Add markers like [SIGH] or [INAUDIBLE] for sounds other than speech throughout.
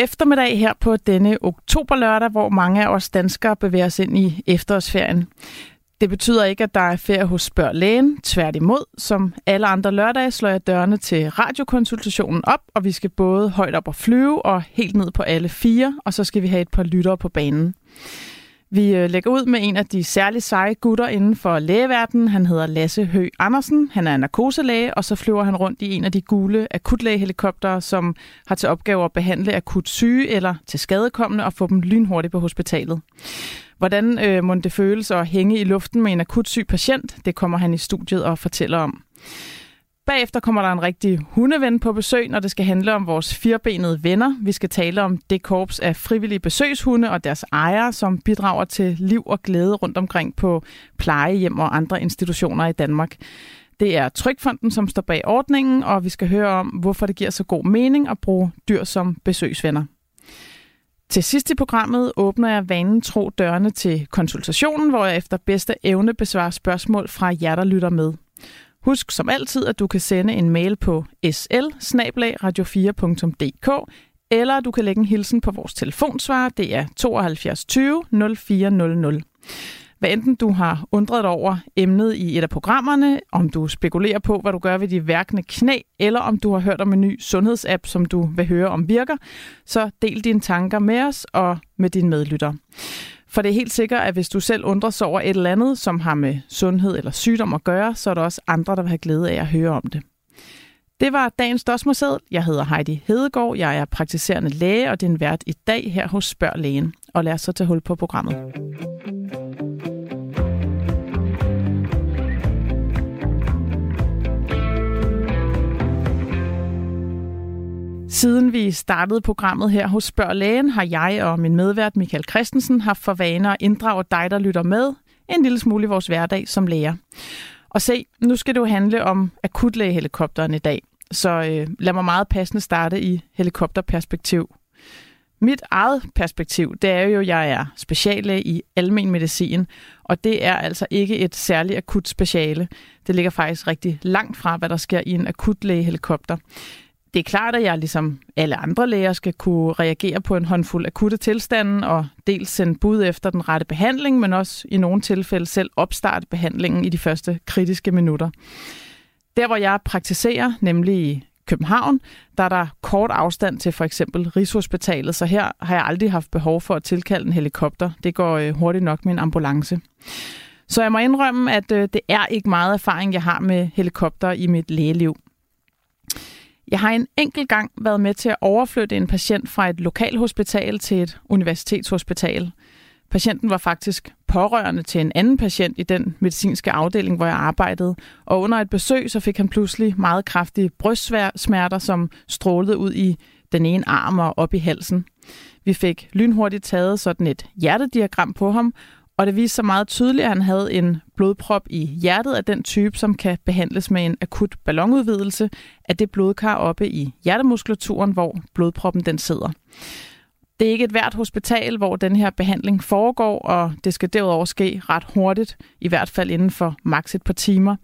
eftermiddag her på denne oktoberlørdag, hvor mange af os danskere bevæger os ind i efterårsferien. Det betyder ikke, at der er ferie hos Spørg Lægen. Tværtimod, som alle andre lørdage, slår jeg dørene til radiokonsultationen op, og vi skal både højt op og flyve og helt ned på alle fire, og så skal vi have et par lyttere på banen. Vi øh, lægger ud med en af de særligt seje gutter inden for lægeverdenen. Han hedder Lasse Hø Andersen. Han er narkoselæge, og så flyver han rundt i en af de gule akutlægehelikoptere, som har til opgave at behandle akut syge eller til skadekommende og få dem lynhurtigt på hospitalet. Hvordan øh, må det føles at hænge i luften med en akut syg patient? Det kommer han i studiet og fortæller om. Bagefter kommer der en rigtig hundeven på besøg, når det skal handle om vores firbenede venner. Vi skal tale om det korps af frivillige besøgshunde og deres ejere, som bidrager til liv og glæde rundt omkring på plejehjem og andre institutioner i Danmark. Det er Trykfonden, som står bag ordningen, og vi skal høre om, hvorfor det giver så god mening at bruge dyr som besøgsvenner. Til sidst i programmet åbner jeg vanen tro dørene til konsultationen, hvor jeg efter bedste evne besvarer spørgsmål fra jer, der lytter med. Husk som altid, at du kan sende en mail på sl radio 4dk eller du kan lægge en hilsen på vores telefonsvar. Det er 72 20 0400. Hvad enten du har undret dig over emnet i et af programmerne, om du spekulerer på, hvad du gør ved de værkende knæ, eller om du har hørt om en ny sundhedsapp, som du vil høre om virker, så del dine tanker med os og med dine medlytter. For det er helt sikkert, at hvis du selv undrer sig over et eller andet, som har med sundhed eller sygdom at gøre, så er der også andre, der vil have glæde af at høre om det. Det var dagens dødsmålsæd. Jeg hedder Heidi Hedegaard. Jeg er praktiserende læge, og det er en vært i dag her hos Spørg Lægen. Og lad os så tage hul på programmet. Siden vi startede programmet her hos Spørg Lægen, har jeg og min medvært Michael Christensen haft for vane at inddrage dig, der lytter med, en lille smule i vores hverdag som læger. Og se, nu skal det jo handle om akutlægehelikopteren i dag. Så øh, lad mig meget passende starte i helikopterperspektiv. Mit eget perspektiv, det er jo, at jeg er speciallæge i almen medicin, og det er altså ikke et særligt akut speciale. Det ligger faktisk rigtig langt fra, hvad der sker i en akutlægehelikopter det er klart, at jeg ligesom alle andre læger skal kunne reagere på en håndfuld akutte tilstande og dels sende bud efter den rette behandling, men også i nogle tilfælde selv opstarte behandlingen i de første kritiske minutter. Der, hvor jeg praktiserer, nemlig i København, der er der kort afstand til for eksempel Rigshospitalet, så her har jeg aldrig haft behov for at tilkalde en helikopter. Det går øh, hurtigt nok med en ambulance. Så jeg må indrømme, at øh, det er ikke meget erfaring, jeg har med helikopter i mit lægeliv. Jeg har en enkelt gang været med til at overflytte en patient fra et lokalhospital til et universitetshospital. Patienten var faktisk pårørende til en anden patient i den medicinske afdeling, hvor jeg arbejdede, og under et besøg så fik han pludselig meget kraftige brystsmerter, som strålede ud i den ene arm og op i halsen. Vi fik lynhurtigt taget sådan et hjertediagram på ham, og det viste sig meget tydeligt, at han havde en blodprop i hjertet af den type, som kan behandles med en akut ballonudvidelse af det blodkar oppe i hjertemuskulaturen, hvor blodproppen den sidder. Det er ikke et hvert hospital, hvor den her behandling foregår, og det skal derudover ske ret hurtigt, i hvert fald inden for maks et par timer.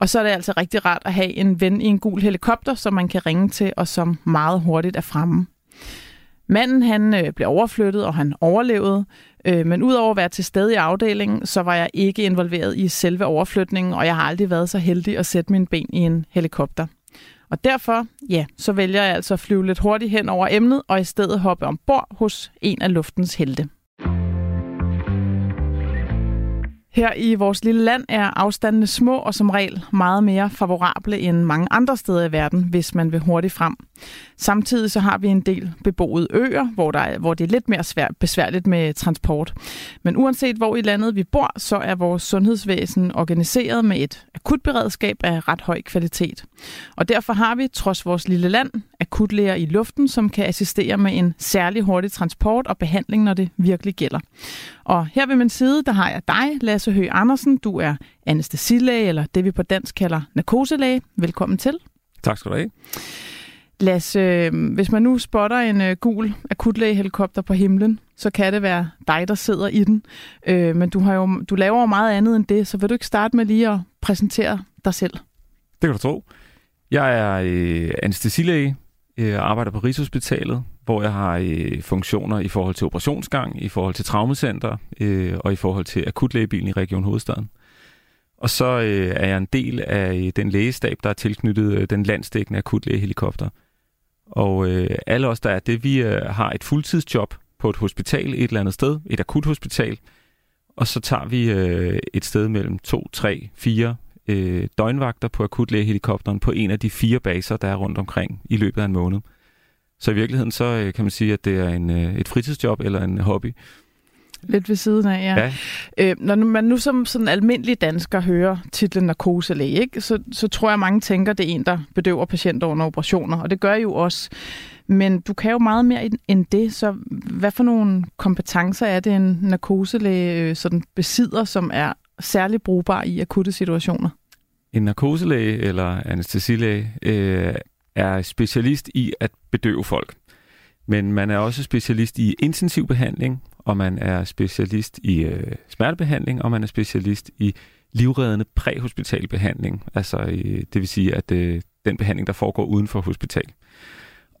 Og så er det altså rigtig rart at have en ven i en gul helikopter, som man kan ringe til, og som meget hurtigt er fremme. Manden han øh, blev overflyttet, og han overlevede, øh, men udover at være til stede i afdelingen, så var jeg ikke involveret i selve overflytningen, og jeg har aldrig været så heldig at sætte min ben i en helikopter. Og derfor, ja, så vælger jeg altså at flyve lidt hurtigt hen over emnet, og i stedet hoppe ombord hos en af luftens helte. Her i vores lille land er afstandene små og som regel meget mere favorable end mange andre steder i verden, hvis man vil hurtigt frem. Samtidig så har vi en del beboede øer, hvor, der er, hvor det er lidt mere svært, besværligt med transport. Men uanset hvor i landet vi bor, så er vores sundhedsvæsen organiseret med et akutberedskab af ret høj kvalitet. Og derfor har vi, trods vores lille land, akutlæger i luften, som kan assistere med en særlig hurtig transport og behandling, når det virkelig gælder. Og her ved min side, der har jeg dig, Lasse Høgh Andersen. Du er anestesilæge, eller det vi på dansk kalder narkoselæge. Velkommen til. Tak skal du have. Lasse, øh, hvis man nu spotter en øh, gul akutlægehelikopter på himlen, så kan det være dig, der sidder i den. Øh, men du, har jo, du laver jo meget andet end det, så vil du ikke starte med lige at præsentere dig selv? Det kan du tro. Jeg er øh, anestesilæge jeg arbejder på Rigshospitalet, hvor jeg har øh, funktioner i forhold til operationsgang, i forhold til traumacenter øh, og i forhold til akutlægebilen i Region Hovedstaden. Og så øh, er jeg en del af øh, den lægestab, der er tilknyttet øh, den landstækkende akutlægehelikopter. Og øh, alle os, der er det, vi øh, har et fuldtidsjob på et hospital et eller andet sted, et akuthospital, og så tager vi øh, et sted mellem to, tre, fire øh, døgnvagter på akutlægehelikopteren på en af de fire baser, der er rundt omkring i løbet af en måned. Så i virkeligheden så øh, kan man sige, at det er en, øh, et fritidsjob eller en hobby. Lidt ved siden af, ja. ja. Øh, når man nu som sådan almindelig dansker hører titlen narkoselæge, ikke, så, så tror jeg, mange tænker, det er en, der bedøver patienter under operationer, og det gør I jo også. Men du kan jo meget mere end det, så hvad for nogle kompetencer er det, en narkoselæge øh, sådan besidder, som er særlig brugbar i akutte situationer? En narkoselæge eller anestesilæge øh, er specialist i at bedøve folk. Men man er også specialist i intensiv behandling, og man er specialist i øh, smertebehandling, og man er specialist i livreddende præhospital behandling. Altså, øh, det vil sige, at øh, den behandling, der foregår uden for hospital.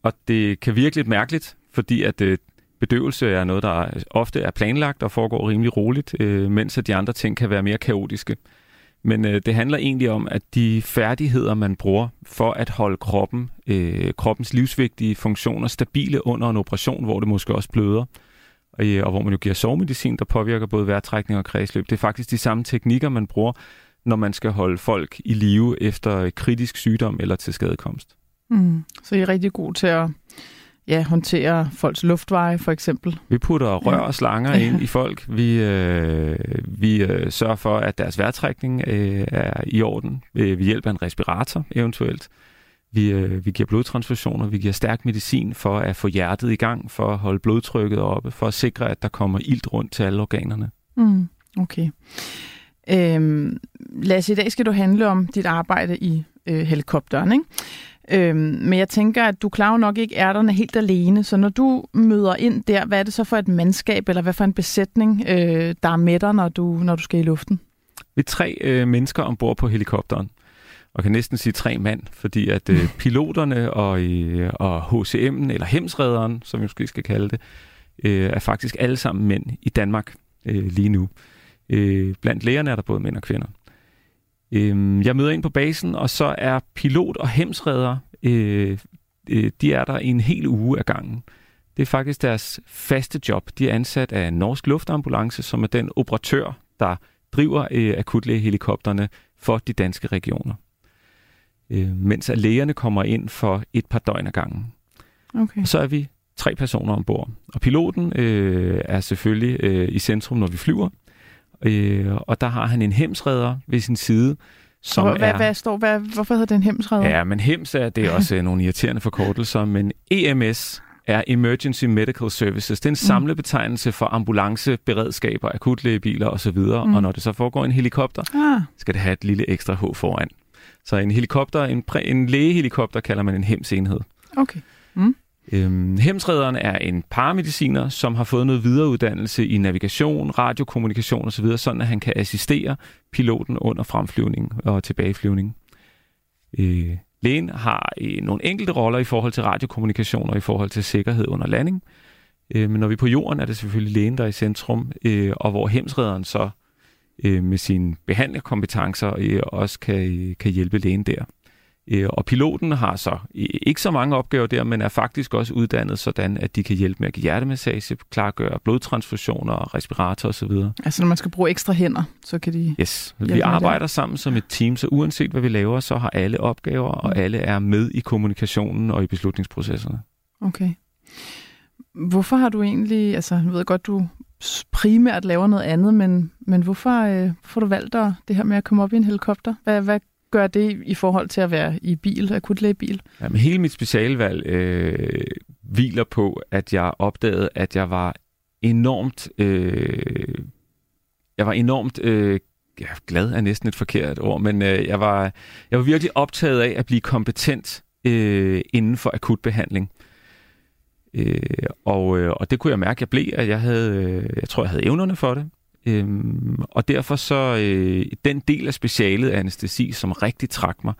Og det kan virke lidt mærkeligt, fordi at øh, bedøvelse er noget, der ofte er planlagt og foregår rimelig roligt, øh, mens at de andre ting kan være mere kaotiske. Men øh, det handler egentlig om, at de færdigheder, man bruger for at holde kroppen, øh, kroppens livsvigtige funktioner stabile under en operation, hvor det måske også bløder, og, øh, og hvor man jo giver sovemedicin, der påvirker både vejrtrækning og kredsløb. Det er faktisk de samme teknikker, man bruger, når man skal holde folk i live efter kritisk sygdom eller til skadekomst. Mm. Så I er rigtig god til at ja, håndtere folks luftveje, for eksempel. Vi putter rør og slanger ja. [LAUGHS] ind i folk. Vi, øh, vi øh, sørger for, at deres vejrtrækning øh, er i orden ved, ved hjælp af en respirator eventuelt. Vi, øh, vi giver blodtransfusioner, vi giver stærk medicin for at få hjertet i gang, for at holde blodtrykket oppe, for at sikre, at der kommer ilt rundt til alle organerne. Mm, okay. Øhm, Lasse, i dag skal du handle om dit arbejde i øh, helikopteren, ikke? Øhm, men jeg tænker, at du klarer nok ikke ærterne helt alene, så når du møder ind der, hvad er det så for et mandskab, eller hvad for en besætning, øh, der er med dig, når du, når du skal i luften? Vi er tre øh, mennesker ombord på helikopteren, og kan næsten sige tre mand, fordi at øh, [LAUGHS] piloterne og, øh, og HCM'en, eller hemsrederen, som vi måske skal kalde det, øh, er faktisk alle sammen mænd i Danmark øh, lige nu. Øh, blandt lægerne er der både mænd og kvinder. Øh, jeg møder ind på basen, og så er pilot og hemsredder, øh, øh, de er der en hel uge af gangen. Det er faktisk deres faste job. De er ansat af Norsk Luftambulance, som er den operatør, der driver øh, akutlægehelikopterne for de danske regioner. Øh, mens at lægerne kommer ind for et par døgn ad gangen. Okay. Og så er vi tre personer ombord. Og piloten øh, er selvfølgelig øh, i centrum, når vi flyver. Øh, og der har han en hemsredder ved sin side, som hvad, er... Hvad står, hvad, hvorfor hedder det en hemsredder? Ja, men HEMS er, det er også øh, nogle irriterende forkortelser, men EMS er Emergency Medical Services. Det er en mm. samlebetegnelse for ambulance, beredskaber, akutlægebiler osv. Mm. Og når det så foregår en helikopter, ah. skal det have et lille ekstra H foran. Så en helikopter, en, præ, en lægehelikopter kalder man en HEMS-enhed. Okay. Mm. Øhm, Hemsrederen er en paramediciner, som har fået noget videreuddannelse i navigation, radiokommunikation osv., sådan at han kan assistere piloten under fremflyvning og tilbageflyvning. Øh, lægen har øh, nogle enkelte roller i forhold til radiokommunikation og i forhold til sikkerhed under landing. Øh, men når vi er på jorden, er det selvfølgelig lægen, der er i centrum, øh, og hvor hemsrederen så øh, med sine behandlerkompetencer øh, også kan, øh, kan hjælpe lægen der. Øh, og piloten har så ikke så mange opgaver der, men er faktisk også uddannet sådan, at de kan hjælpe med at give hjertemassage, klargøre blodtransfusioner, respirator osv. Altså når man skal bruge ekstra hænder, så kan de... Yes, vi arbejder sammen som et team, så uanset hvad vi laver, så har alle opgaver, og mm. alle er med i kommunikationen og i beslutningsprocesserne. Okay. Hvorfor har du egentlig, altså jeg ved godt, du primært laver noget andet, men, men hvorfor, øh, får du valgt at, det her med at komme op i en helikopter? Hvad, hvad gør det i forhold til at være i bil, akutlægebil? Jamen, hele mit specialvalg øh, hviler på, at jeg opdagede, at jeg var enormt... Øh, jeg var enormt... Øh, ja, glad er næsten et forkert ord, men øh, jeg, var, jeg var virkelig optaget af at blive kompetent øh, inden for akutbehandling. Øh, og, øh, og det kunne jeg mærke, at jeg blev, at jeg havde, øh, jeg tror, jeg havde evnerne for det. Øhm, og derfor så, øh, den del af specialet anestesi, som rigtig trak mig,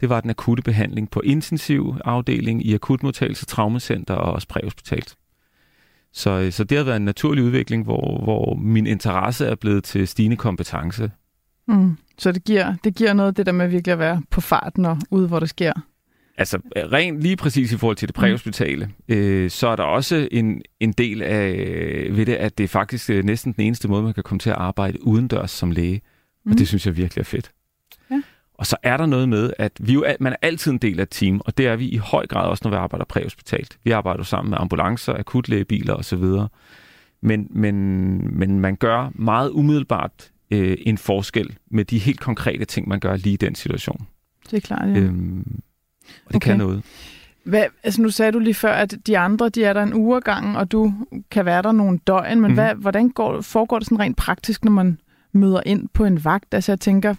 det var den akutte behandling på intensiv afdeling i akutmodtagelse, traumacenter og også præhospitalt. Så, øh, så det har været en naturlig udvikling, hvor, hvor min interesse er blevet til stigende kompetence. Mm. Så det giver, det giver noget, det der med virkelig at være på farten og ude, hvor det sker. Altså rent lige præcis i forhold til det præhospitale, mm. øh, så er der også en, en del af ved det, at det er faktisk øh, næsten den eneste måde, man kan komme til at arbejde udendørs som læge. Mm. Og det synes jeg virkelig er fedt. Ja. Og så er der noget med, at vi jo, man er altid en del af et team, og det er vi i høj grad også, når vi arbejder præhospitalt. Vi arbejder sammen med ambulancer, akutlægebiler osv. Men, men, men man gør meget umiddelbart øh, en forskel med de helt konkrete ting, man gør lige i den situation. Det er klart, ja. Øhm, og det okay. kan noget. Hvad, altså nu sagde du lige før, at de andre, de er der en uge gang, og du kan være der nogle døgn, men mm. hvad, hvordan går, foregår det sådan rent praktisk, når man møder ind på en vagt? Altså jeg tænker,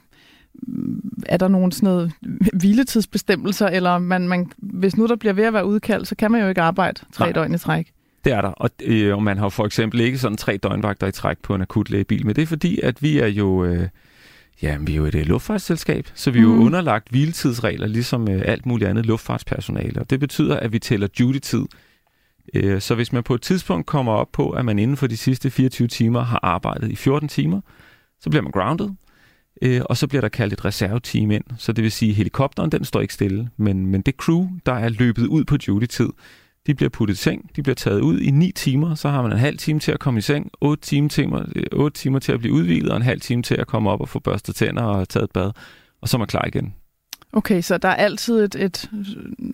er der nogen sådan noget hviletidsbestemmelser, eller man, man, hvis nu der bliver ved at være udkaldt, så kan man jo ikke arbejde tre Nej. døgn i træk. Det er der, og, øh, og man har for eksempel ikke sådan tre døgnvagter i træk på en akutlægebil, men det er fordi, at vi er jo... Øh, Ja, vi er jo et uh, luftfartsselskab, så vi er jo mm. underlagt hviletidsregler, ligesom uh, alt muligt andet luftfartspersonale. Og det betyder, at vi tæller duty-tid. Uh, så hvis man på et tidspunkt kommer op på, at man inden for de sidste 24 timer har arbejdet i 14 timer, så bliver man grounded, uh, og så bliver der kaldt et reserveteam ind. Så det vil sige, at helikopteren den står ikke stille, men, men det crew, der er løbet ud på duty-tid, de bliver puttet i seng, de bliver taget ud i 9 timer, så har man en halv time til at komme i seng, 8 timer, 8 timer til at blive udvilet, og en halv time til at komme op og få børstet tænder og taget et bad, og så er man klar igen. Okay, så der er altid et, et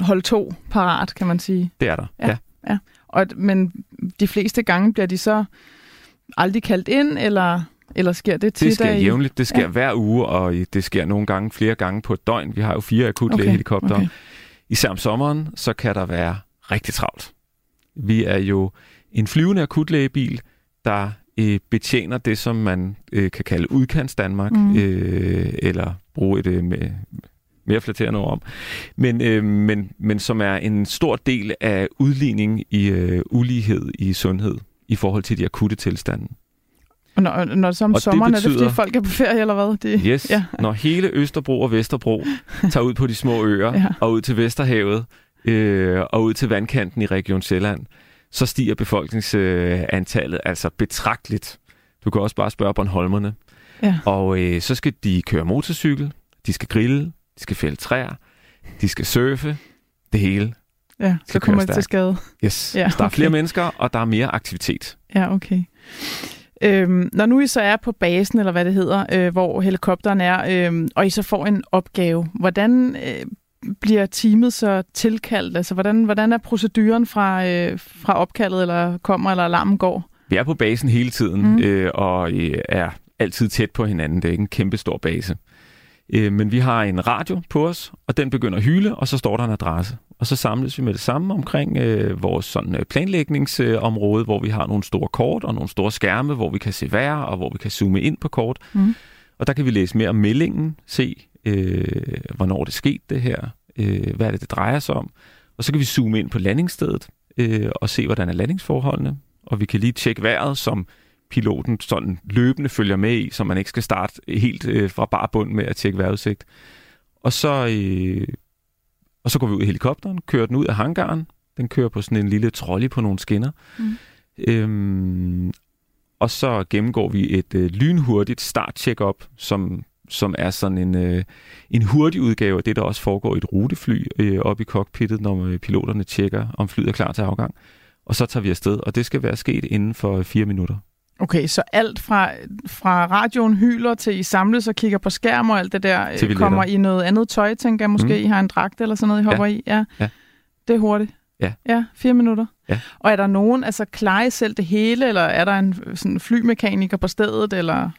hold to parat, kan man sige. Det er der, ja. ja. ja. Og, men de fleste gange bliver de så aldrig kaldt ind, eller, eller sker det tit? Det sker jævnligt, det sker ja. hver uge, og det sker nogle gange flere gange på et døgn. Vi har jo fire akutlægehelikopter. Okay. Okay. Især om sommeren, så kan der være rigtig travlt. Vi er jo en flyvende akutlægebil, der øh, betjener det, som man øh, kan kalde udkants Danmark, mm. øh, eller bruge et øh, med, mere flatterende ord om, men, øh, men, men som er en stor del af udligning i øh, ulighed i sundhed i forhold til de akutte tilstande. Og når, når så om og sommeren, det betyder, er det fordi folk er på ferie, eller hvad? Det, yes, ja. når hele Østerbro og Vesterbro [LAUGHS] tager ud på de små øer ja. og ud til Vesterhavet, øh, og ud til vandkanten i Region Sjælland, så stiger befolkningsantallet øh, altså betragteligt. Du kan også bare spørge Bornholmerne. Ja. Og øh, så skal de køre motorcykel, de skal grille, de skal fælde træer, de skal surfe, det hele. Ja, så kommer det til skade. Yes, ja, okay. der er flere mennesker, og der er mere aktivitet. Ja, okay. Øhm, når nu I så er på basen, eller hvad det hedder, øh, hvor helikopteren er, øh, og I så får en opgave, hvordan øh, bliver teamet så tilkaldt? Altså, hvordan, hvordan er proceduren fra, øh, fra opkaldet, eller kommer, eller alarmen går? Vi er på basen hele tiden, mm. øh, og øh, er altid tæt på hinanden. Det er ikke en kæmpe stor base. Øh, men vi har en radio på os, og den begynder at hyle, og så står der en adresse. Og så samles vi med det samme omkring øh, vores sådan, øh, planlægningsområde, øh, hvor vi har nogle store kort og nogle store skærme, hvor vi kan se vejr, og hvor vi kan zoome ind på kort. Mm. Og der kan vi læse mere om meldingen, se øh, hvornår det skete det her, øh, hvad er det, det drejer sig om. Og så kan vi zoome ind på landingsstedet øh, og se, hvordan er landingsforholdene. Og vi kan lige tjekke vejret, som piloten sådan løbende følger med i, så man ikke skal starte helt øh, fra bar bund med at tjekke vejrudsigt. Og så, øh, og så går vi ud i helikopteren, kører den ud af hangaren. Den kører på sådan en lille trolley på nogle skinner. Mm. Øhm, og så gennemgår vi et øh, lynhurtigt start-check-up, som som er sådan en, øh, en hurtig udgave af det, der også foregår i et rutefly øh, op i cockpittet, når øh, piloterne tjekker, om flyet er klar til afgang. Og så tager vi afsted, og det skal være sket inden for fire minutter. Okay, så alt fra, fra radioen hyler til I samles og kigger på skærm og alt det der, øh, kommer i noget andet tøj, tænker jeg måske, mm. I har en dragt eller sådan noget, I hopper ja. i? Ja. ja. Det er hurtigt. Ja. Ja, fire minutter. Ja. Og er der nogen, altså klarer I selv det hele, eller er der en sådan flymekaniker på stedet, eller...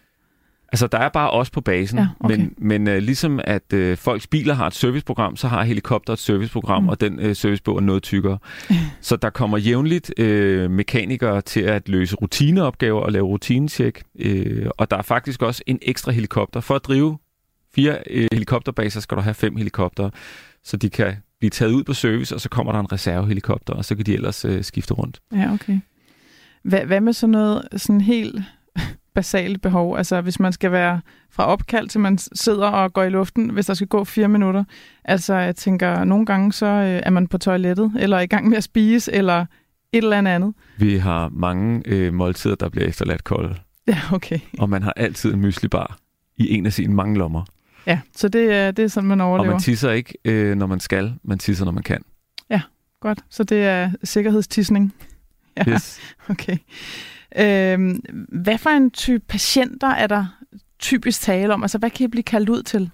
Altså, der er bare os på basen, ja, okay. men, men uh, ligesom at uh, folks biler har et serviceprogram, så har helikopter et serviceprogram, mm. og den uh, servicebog er noget tykkere. [LAUGHS] så der kommer jævnligt uh, mekanikere til at løse rutineopgaver og lave rutinetjek, uh, og der er faktisk også en ekstra helikopter. For at drive fire uh, helikopterbaser skal du have fem helikopter, så de kan blive taget ud på service, og så kommer der en reservehelikopter, og så kan de ellers uh, skifte rundt. Ja, okay. Hvad, hvad med sådan noget sådan helt basale behov. Altså hvis man skal være fra opkald til man sidder og går i luften, hvis der skal gå fire minutter. Altså jeg tænker, nogle gange så øh, er man på toilettet, eller i gang med at spise, eller et eller andet. Vi har mange øh, måltider, der bliver efterladt kolde. Ja, okay. Og man har altid en myslibar i en af sine mange lommer. Ja, så det, det er sådan, man overlever. Og man tisser ikke, øh, når man skal. Man tisser, når man kan. Ja, godt. Så det er sikkerhedstisning. Ja, yes. [LAUGHS] okay. Øhm, hvad for en type patienter er der typisk tale om? Altså, hvad kan I blive kaldt ud til?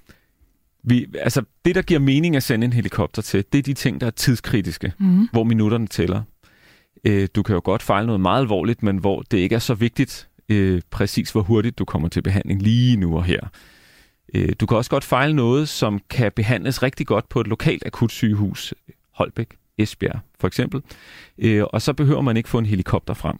Vi, altså, det, der giver mening at sende en helikopter til, det er de ting, der er tidskritiske, mm. hvor minutterne tæller. Øh, du kan jo godt fejle noget meget alvorligt, men hvor det ikke er så vigtigt øh, præcis, hvor hurtigt du kommer til behandling lige nu og her. Øh, du kan også godt fejle noget, som kan behandles rigtig godt på et lokalt akutsygehus, Holbæk, Esbjerg for eksempel, øh, og så behøver man ikke få en helikopter frem.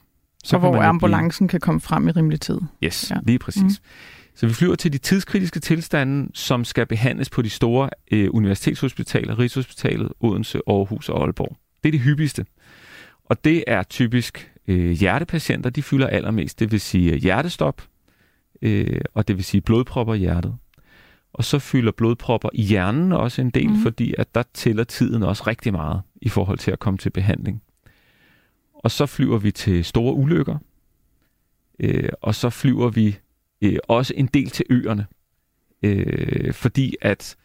Så og hvor ambulancen blive... kan komme frem i rimelig tid. Yes, ja. lige præcis. Mm. Så vi flyver til de tidskritiske tilstande, som skal behandles på de store øh, universitetshospitaler, Rigshospitalet, Odense, Aarhus og Aalborg. Det er det hyppigste. Og det er typisk øh, hjertepatienter, de fylder allermest. Det vil sige hjertestop, øh, og det vil sige blodpropper i hjertet. Og så fylder blodpropper i hjernen også en del, mm. fordi at der tæller tiden også rigtig meget i forhold til at komme til behandling. Og så flyver vi til store ulykker, øh, og så flyver vi øh, også en del til øerne, øh, fordi at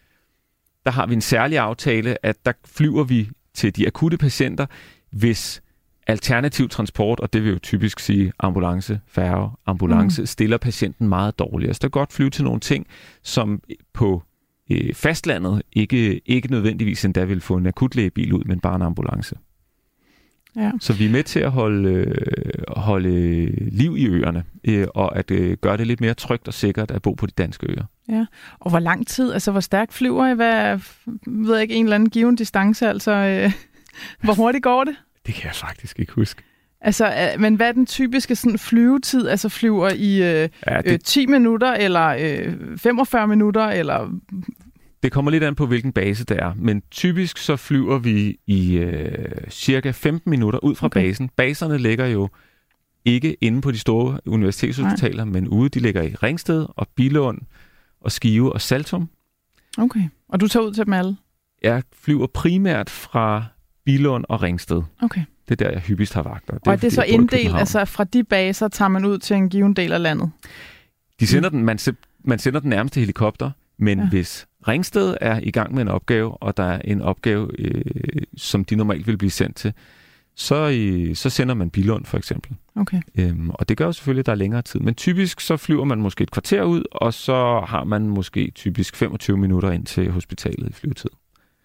der har vi en særlig aftale, at der flyver vi til de akutte patienter, hvis alternativ transport, og det vil jo typisk sige ambulance, færge, ambulance, mm. stiller patienten meget dårligere. Så det er godt flyve til nogle ting, som på øh, fastlandet ikke, ikke nødvendigvis endda vil få en akutlægebil ud, men bare en ambulance. Ja. Så vi er med til at holde, øh, holde liv i øerne, øh, og at øh, gøre det lidt mere trygt og sikkert at bo på de danske øer. Ja, og hvor lang tid, altså hvor stærkt flyver I? Hvad, ved jeg ikke, en eller anden given distance, altså øh, [LAUGHS] hvor hurtigt går det? Det kan jeg faktisk ikke huske. Altså, men hvad er den typiske sådan, flyvetid? Altså flyver i øh, ja, det... øh, 10 minutter, eller øh, 45 minutter, eller... Det kommer lidt an på, hvilken base det er. Men typisk så flyver vi i øh, cirka 15 minutter ud fra okay. basen. Baserne ligger jo ikke inde på de store universitetshospitaler, Nej. men ude. De ligger i Ringsted og Bilund og Skive og Saltum. Okay. Og du tager ud til dem alle? Jeg flyver primært fra Bilund og Ringsted. Okay. Det er der, jeg hyppigst har vagter. Det og er, det er så inddelt, altså fra de baser tager man ud til en given del af landet? De sender mm. den, man, man sender den nærmeste helikopter, men ja. hvis Ringsted er i gang med en opgave, og der er en opgave, øh, som de normalt vil blive sendt til, så, øh, så sender man Bilund for eksempel. Okay. Øhm, og det gør jo selvfølgelig, at der er længere tid. Men typisk så flyver man måske et kvarter ud, og så har man måske typisk 25 minutter ind til hospitalet i flyvetid.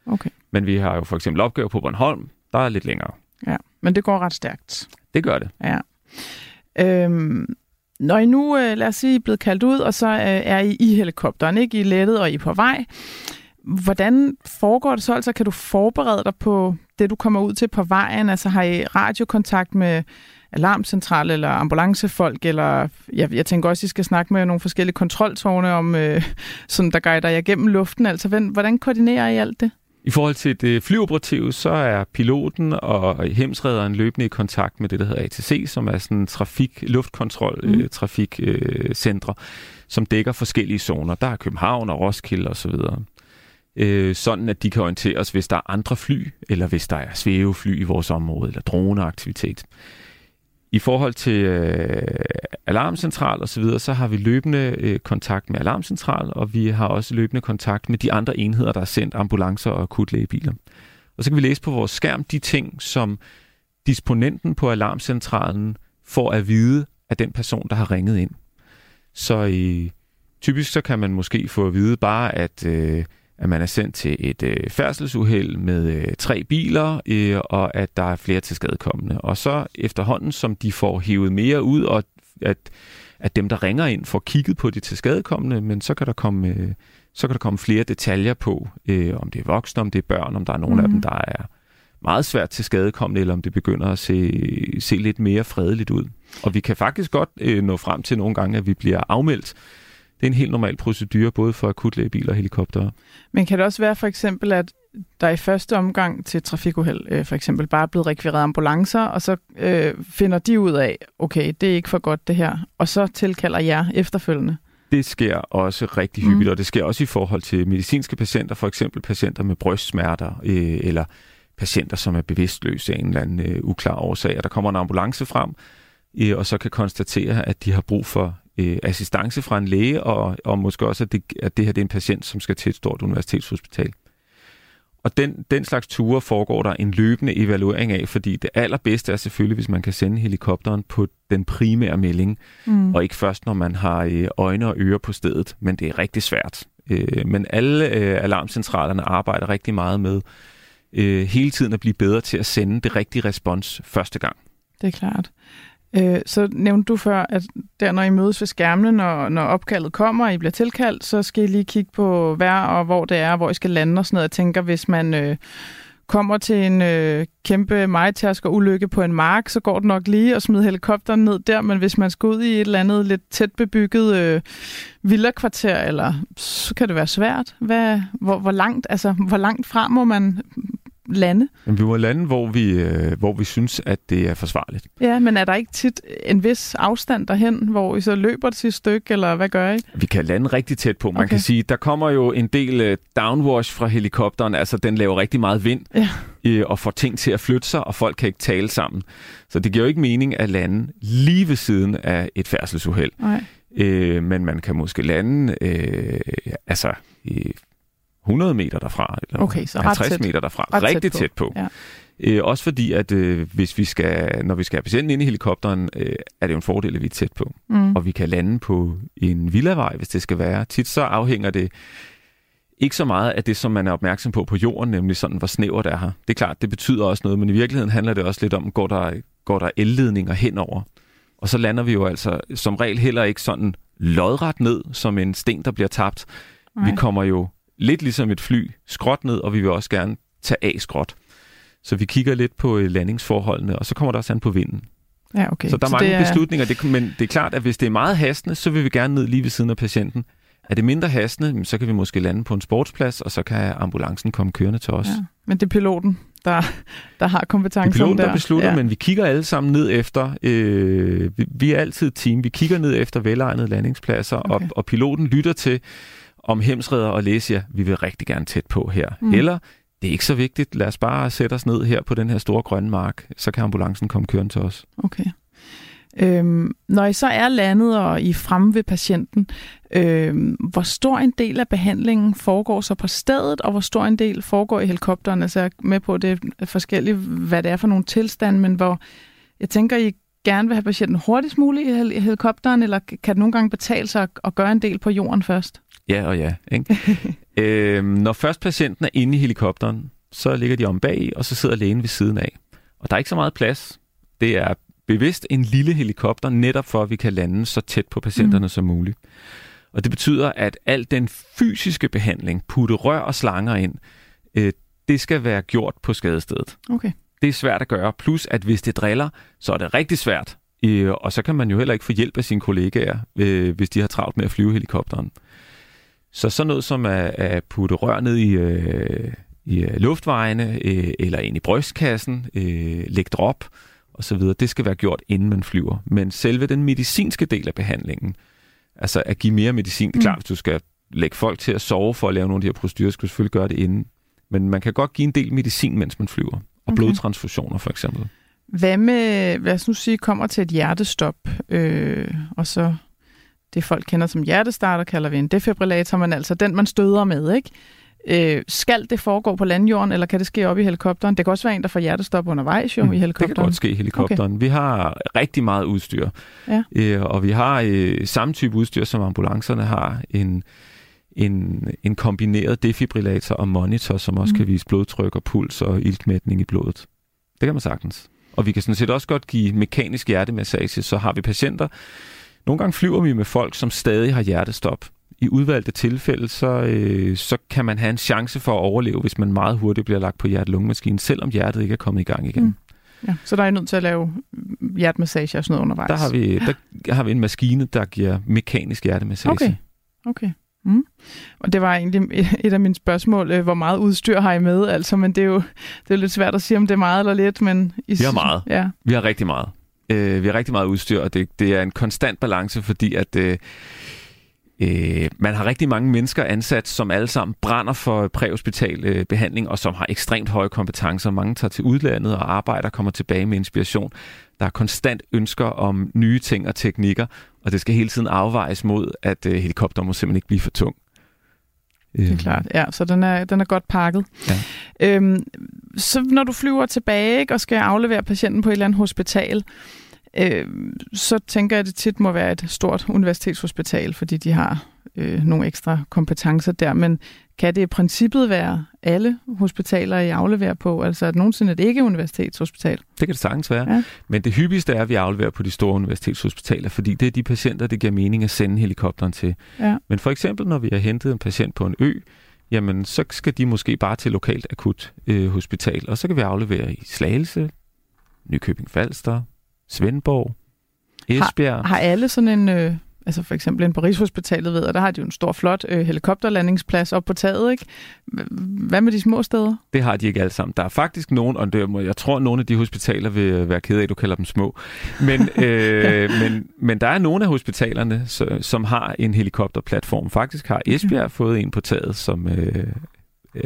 Okay. Men vi har jo for eksempel opgave på Bornholm, der er lidt længere. Ja, men det går ret stærkt. Det gør det. Ja. Øhm, når I nu, øh, lad os sige, er blevet kaldt ud, og så øh, er I i helikopteren, ikke? I lettet og I er på vej. Hvordan foregår det så? Altså, kan du forberede dig på det, du kommer ud til på vejen? Altså, har I radiokontakt med alarmcentral eller ambulancefolk, eller jeg, jeg tænker også, I skal snakke med nogle forskellige kontroltårne, om, øh, sådan, der guider jer gennem luften. Altså, hvordan koordinerer I alt det? I forhold til det flyoperative, så er piloten og hemsrederen løbende i kontakt med det, der hedder ATC, som er sådan trafik, luftkontrol, mm. trafikcentre, øh, som dækker forskellige zoner. Der er København og Roskilde osv. Øh, sådan at de kan orientere os, hvis der er andre fly, eller hvis der er svævefly i vores område, eller droneaktivitet. I forhold til øh, alarmcentral og så videre, så har vi løbende øh, kontakt med alarmcentral, og vi har også løbende kontakt med de andre enheder, der er sendt ambulancer og akutlægebiler. Og så kan vi læse på vores skærm de ting, som disponenten på alarmcentralen får at vide af den person, der har ringet ind. Så i, typisk så kan man måske få at vide bare, at øh, at man er sendt til et øh, færdselsuheld med øh, tre biler, øh, og at der er flere til skadekommende. Og så efterhånden, som de får hævet mere ud, og at, at dem, der ringer ind, får kigget på de til skadekommende, men så kan der komme, øh, så kan der komme flere detaljer på, øh, om det er voksne, om det er børn, om der er nogle mm. af dem, mhm. der er meget svært til skadekommende, eller om det begynder at se, se lidt mere fredeligt ud. Og vi kan faktisk godt øh, nå frem til nogle gange, at vi bliver afmeldt det er en helt normal procedure, både for akutlægebiler og helikoptere. Men kan det også være for eksempel, at der i første omgang til trafikuheld øh, for eksempel bare er blevet rekvireret ambulancer, og så øh, finder de ud af, okay, det er ikke for godt det her, og så tilkalder jer efterfølgende? Det sker også rigtig hyppigt, mm. og det sker også i forhold til medicinske patienter, for eksempel patienter med brystsmerter, øh, eller patienter, som er bevidstløse af en eller anden øh, uklar årsag, og der kommer en ambulance frem, øh, og så kan konstatere, at de har brug for øh, assistance fra en læge, og, og måske også, at det, at det her det er en patient, som skal til et stort universitetshospital. Og den, den slags ture foregår der en løbende evaluering af, fordi det allerbedste er selvfølgelig, hvis man kan sende helikopteren på den primære melding, mm. og ikke først, når man har øh, øjne og ører på stedet, men det er rigtig svært. Øh, men alle øh, alarmcentralerne arbejder rigtig meget med øh, hele tiden at blive bedre til at sende det rigtige respons første gang. Det er klart. Øh, så nævnte du før, at der når I mødes ved skærmene, når, når opkaldet kommer, og I bliver tilkaldt, så skal I lige kigge på vejr og hvor det er, hvor I skal lande og sådan noget. Jeg tænker, hvis man øh, kommer til en øh, kæmpe majtasker ulykke på en mark, så går det nok lige at smide helikopteren ned der, men hvis man skal ud i et eller andet lidt tæt bebygget øh, villakvarter, eller så kan det være svært. Hvad, hvor, hvor, langt, altså, hvor langt fra må man lande? Men vi må lande, hvor vi, øh, hvor vi synes, at det er forsvarligt. Ja, men er der ikke tit en vis afstand derhen, hvor I så løber det sidste stykke, eller hvad gør I? Vi kan lande rigtig tæt på. Man okay. kan sige, der kommer jo en del øh, downwash fra helikopteren, altså den laver rigtig meget vind, ja. øh, og får ting til at flytte sig, og folk kan ikke tale sammen. Så det giver jo ikke mening at lande lige ved siden af et færdselsuheld. Nej. Øh, men man kan måske lande øh, altså i 100 meter derfra, eller okay, så 50 tæt. meter derfra. Ret rigtig tæt på. Tæt på. Ja. Øh, også fordi, at øh, hvis vi skal, når vi skal have patienten ind i helikopteren, øh, er det jo en fordel, at vi er tæt på. Mm. Og vi kan lande på en villavej, hvis det skal være. Tit så afhænger det ikke så meget af det, som man er opmærksom på på jorden, nemlig sådan, hvor snævert det er her. Det er klart, det betyder også noget, men i virkeligheden handler det også lidt om, går der, går der elledninger henover? Og så lander vi jo altså som regel heller ikke sådan lodret ned, som en sten, der bliver tabt. Nej. Vi kommer jo lidt ligesom et fly, skråt ned, og vi vil også gerne tage af skråt. Så vi kigger lidt på øh, landingsforholdene, og så kommer der også an på vinden. Ja, okay. Så der er så mange er... beslutninger, det, men det er klart, at hvis det er meget hastende, så vil vi gerne ned lige ved siden af patienten. Er det mindre hastende, så kan vi måske lande på en sportsplads, og så kan ambulancen komme kørende til os. Ja, men det er piloten, der, der har kompetencen der. Det er piloten, der, der beslutter, ja. men vi kigger alle sammen ned efter, øh, vi, vi er altid et team, vi kigger ned efter velegnede landingspladser, okay. og, og piloten lytter til, om hemsredder og læser, vi vil rigtig gerne tæt på her. Mm. Eller, det er ikke så vigtigt, lad os bare sætte os ned her på den her store grønne mark, så kan ambulancen komme kørende til os. Okay. Øhm, når I så er landet og I er fremme ved patienten, øhm, hvor stor en del af behandlingen foregår så på stedet, og hvor stor en del foregår i helikopteren? Altså jeg er med på, at det er forskelligt, hvad det er for nogle tilstande, men hvor jeg tænker, I gerne vil have patienten hurtigst muligt i helikopteren, eller kan det nogle gange betale sig at gøre en del på jorden først? Ja og ja. Ikke? [LAUGHS] øhm, når først patienten er inde i helikopteren, så ligger de om bag, og så sidder lægen ved siden af. Og der er ikke så meget plads. Det er bevidst en lille helikopter, netop for at vi kan lande så tæt på patienterne mm. som muligt. Og det betyder, at al den fysiske behandling, putte rør og slanger ind, øh, det skal være gjort på skadestedet. Okay. Det er svært at gøre. Plus, at hvis det driller, så er det rigtig svært. Øh, og så kan man jo heller ikke få hjælp af sine kollegaer, øh, hvis de har travlt med at flyve helikopteren. Så sådan noget som at, at putte rør ned i, øh, i øh, luftvejene, øh, eller ind i brystkassen, øh, lægge drop osv., det skal være gjort, inden man flyver. Men selve den medicinske del af behandlingen, altså at give mere medicin, mm. klart, hvis du skal lægge folk til at sove for at lave nogle af de her procedurer, skal du selvfølgelig gøre det inden. Men man kan godt give en del medicin, mens man flyver. Og okay. blodtransfusioner for eksempel. Hvad med, lad os nu sige, kommer til et hjertestop, øh, og så det folk kender som hjertestarter, kalder vi en defibrillator, men altså den, man støder med, ikke? Øh, skal det foregå på landjorden, eller kan det ske op i helikopteren? Det kan også være en, der får hjertestop undervejs jo mm, i helikopteren. Det kan godt ske i helikopteren. Okay. Vi har rigtig meget udstyr, ja. øh, og vi har øh, samme type udstyr, som ambulancerne har. En, en, en kombineret defibrillator og monitor, som også mm. kan vise blodtryk og puls og iltmætning i blodet. Det kan man sagtens. Og vi kan sådan set også godt give mekanisk hjertemassage, så har vi patienter, nogle gange flyver vi med folk, som stadig har hjertestop. I udvalgte tilfælde, så, øh, så kan man have en chance for at overleve, hvis man meget hurtigt bliver lagt på hjerte-lungemaskinen, selvom hjertet ikke er kommet i gang igen. Mm. Ja, så der er I nødt til at lave hjertemassage og sådan noget undervejs? Der har vi, der har vi en maskine, der giver mekanisk hjertemassage. Okay, okay. Mm. Og det var egentlig et af mine spørgsmål, øh, hvor meget udstyr har I med? Altså, men det er jo det er lidt svært at sige, om det er meget eller lidt. Men I, vi har meget. Ja. Vi har rigtig meget. Øh, vi har rigtig meget udstyr, og det, det er en konstant balance, fordi at øh, øh, man har rigtig mange mennesker ansat, som alle sammen brænder for præhospital øh, behandling, og som har ekstremt høje kompetencer. Mange tager til udlandet og arbejder kommer tilbage med inspiration. Der er konstant ønsker om nye ting og teknikker, og det skal hele tiden afvejes mod, at øh, helikopter må simpelthen ikke blive for tung. Det er øhm. klart, ja, så den er, den er godt pakket. Ja. Øhm, så når du flyver tilbage ikke, og skal aflevere patienten på et eller andet hospital, øh, så tænker jeg, at det tit må være et stort universitetshospital, fordi de har øh, nogle ekstra kompetencer der. Men kan det i princippet være alle hospitaler, I afleverer på? Altså er det nogensinde et ikke-universitetshospital? Det kan det sagtens være. Ja. Men det hyppigste er, at vi afleverer på de store universitetshospitaler, fordi det er de patienter, det giver mening at sende helikopteren til. Ja. Men for eksempel, når vi har hentet en patient på en ø, jamen så skal de måske bare til lokalt akut øh, hospital, og så kan vi aflevere i Slagelse, Nykøbing Falster, Svendborg, Esbjerg. Har, har alle sådan en, øh, altså for eksempel en Paris Hospitalet ved, og der har de jo en stor, flot øh, helikopterlandingsplads op på taget, ikke? Hvad med de små steder? Det har de ikke alle sammen. Der er faktisk nogen, og det, jeg tror, at nogle af de hospitaler vil øh, være ked af, at du kalder dem små. Men, [LAUGHS] øh, men, men der er nogle af hospitalerne, som har en helikopterplatform. Faktisk har Esbjerg okay. fået en på taget, som øh,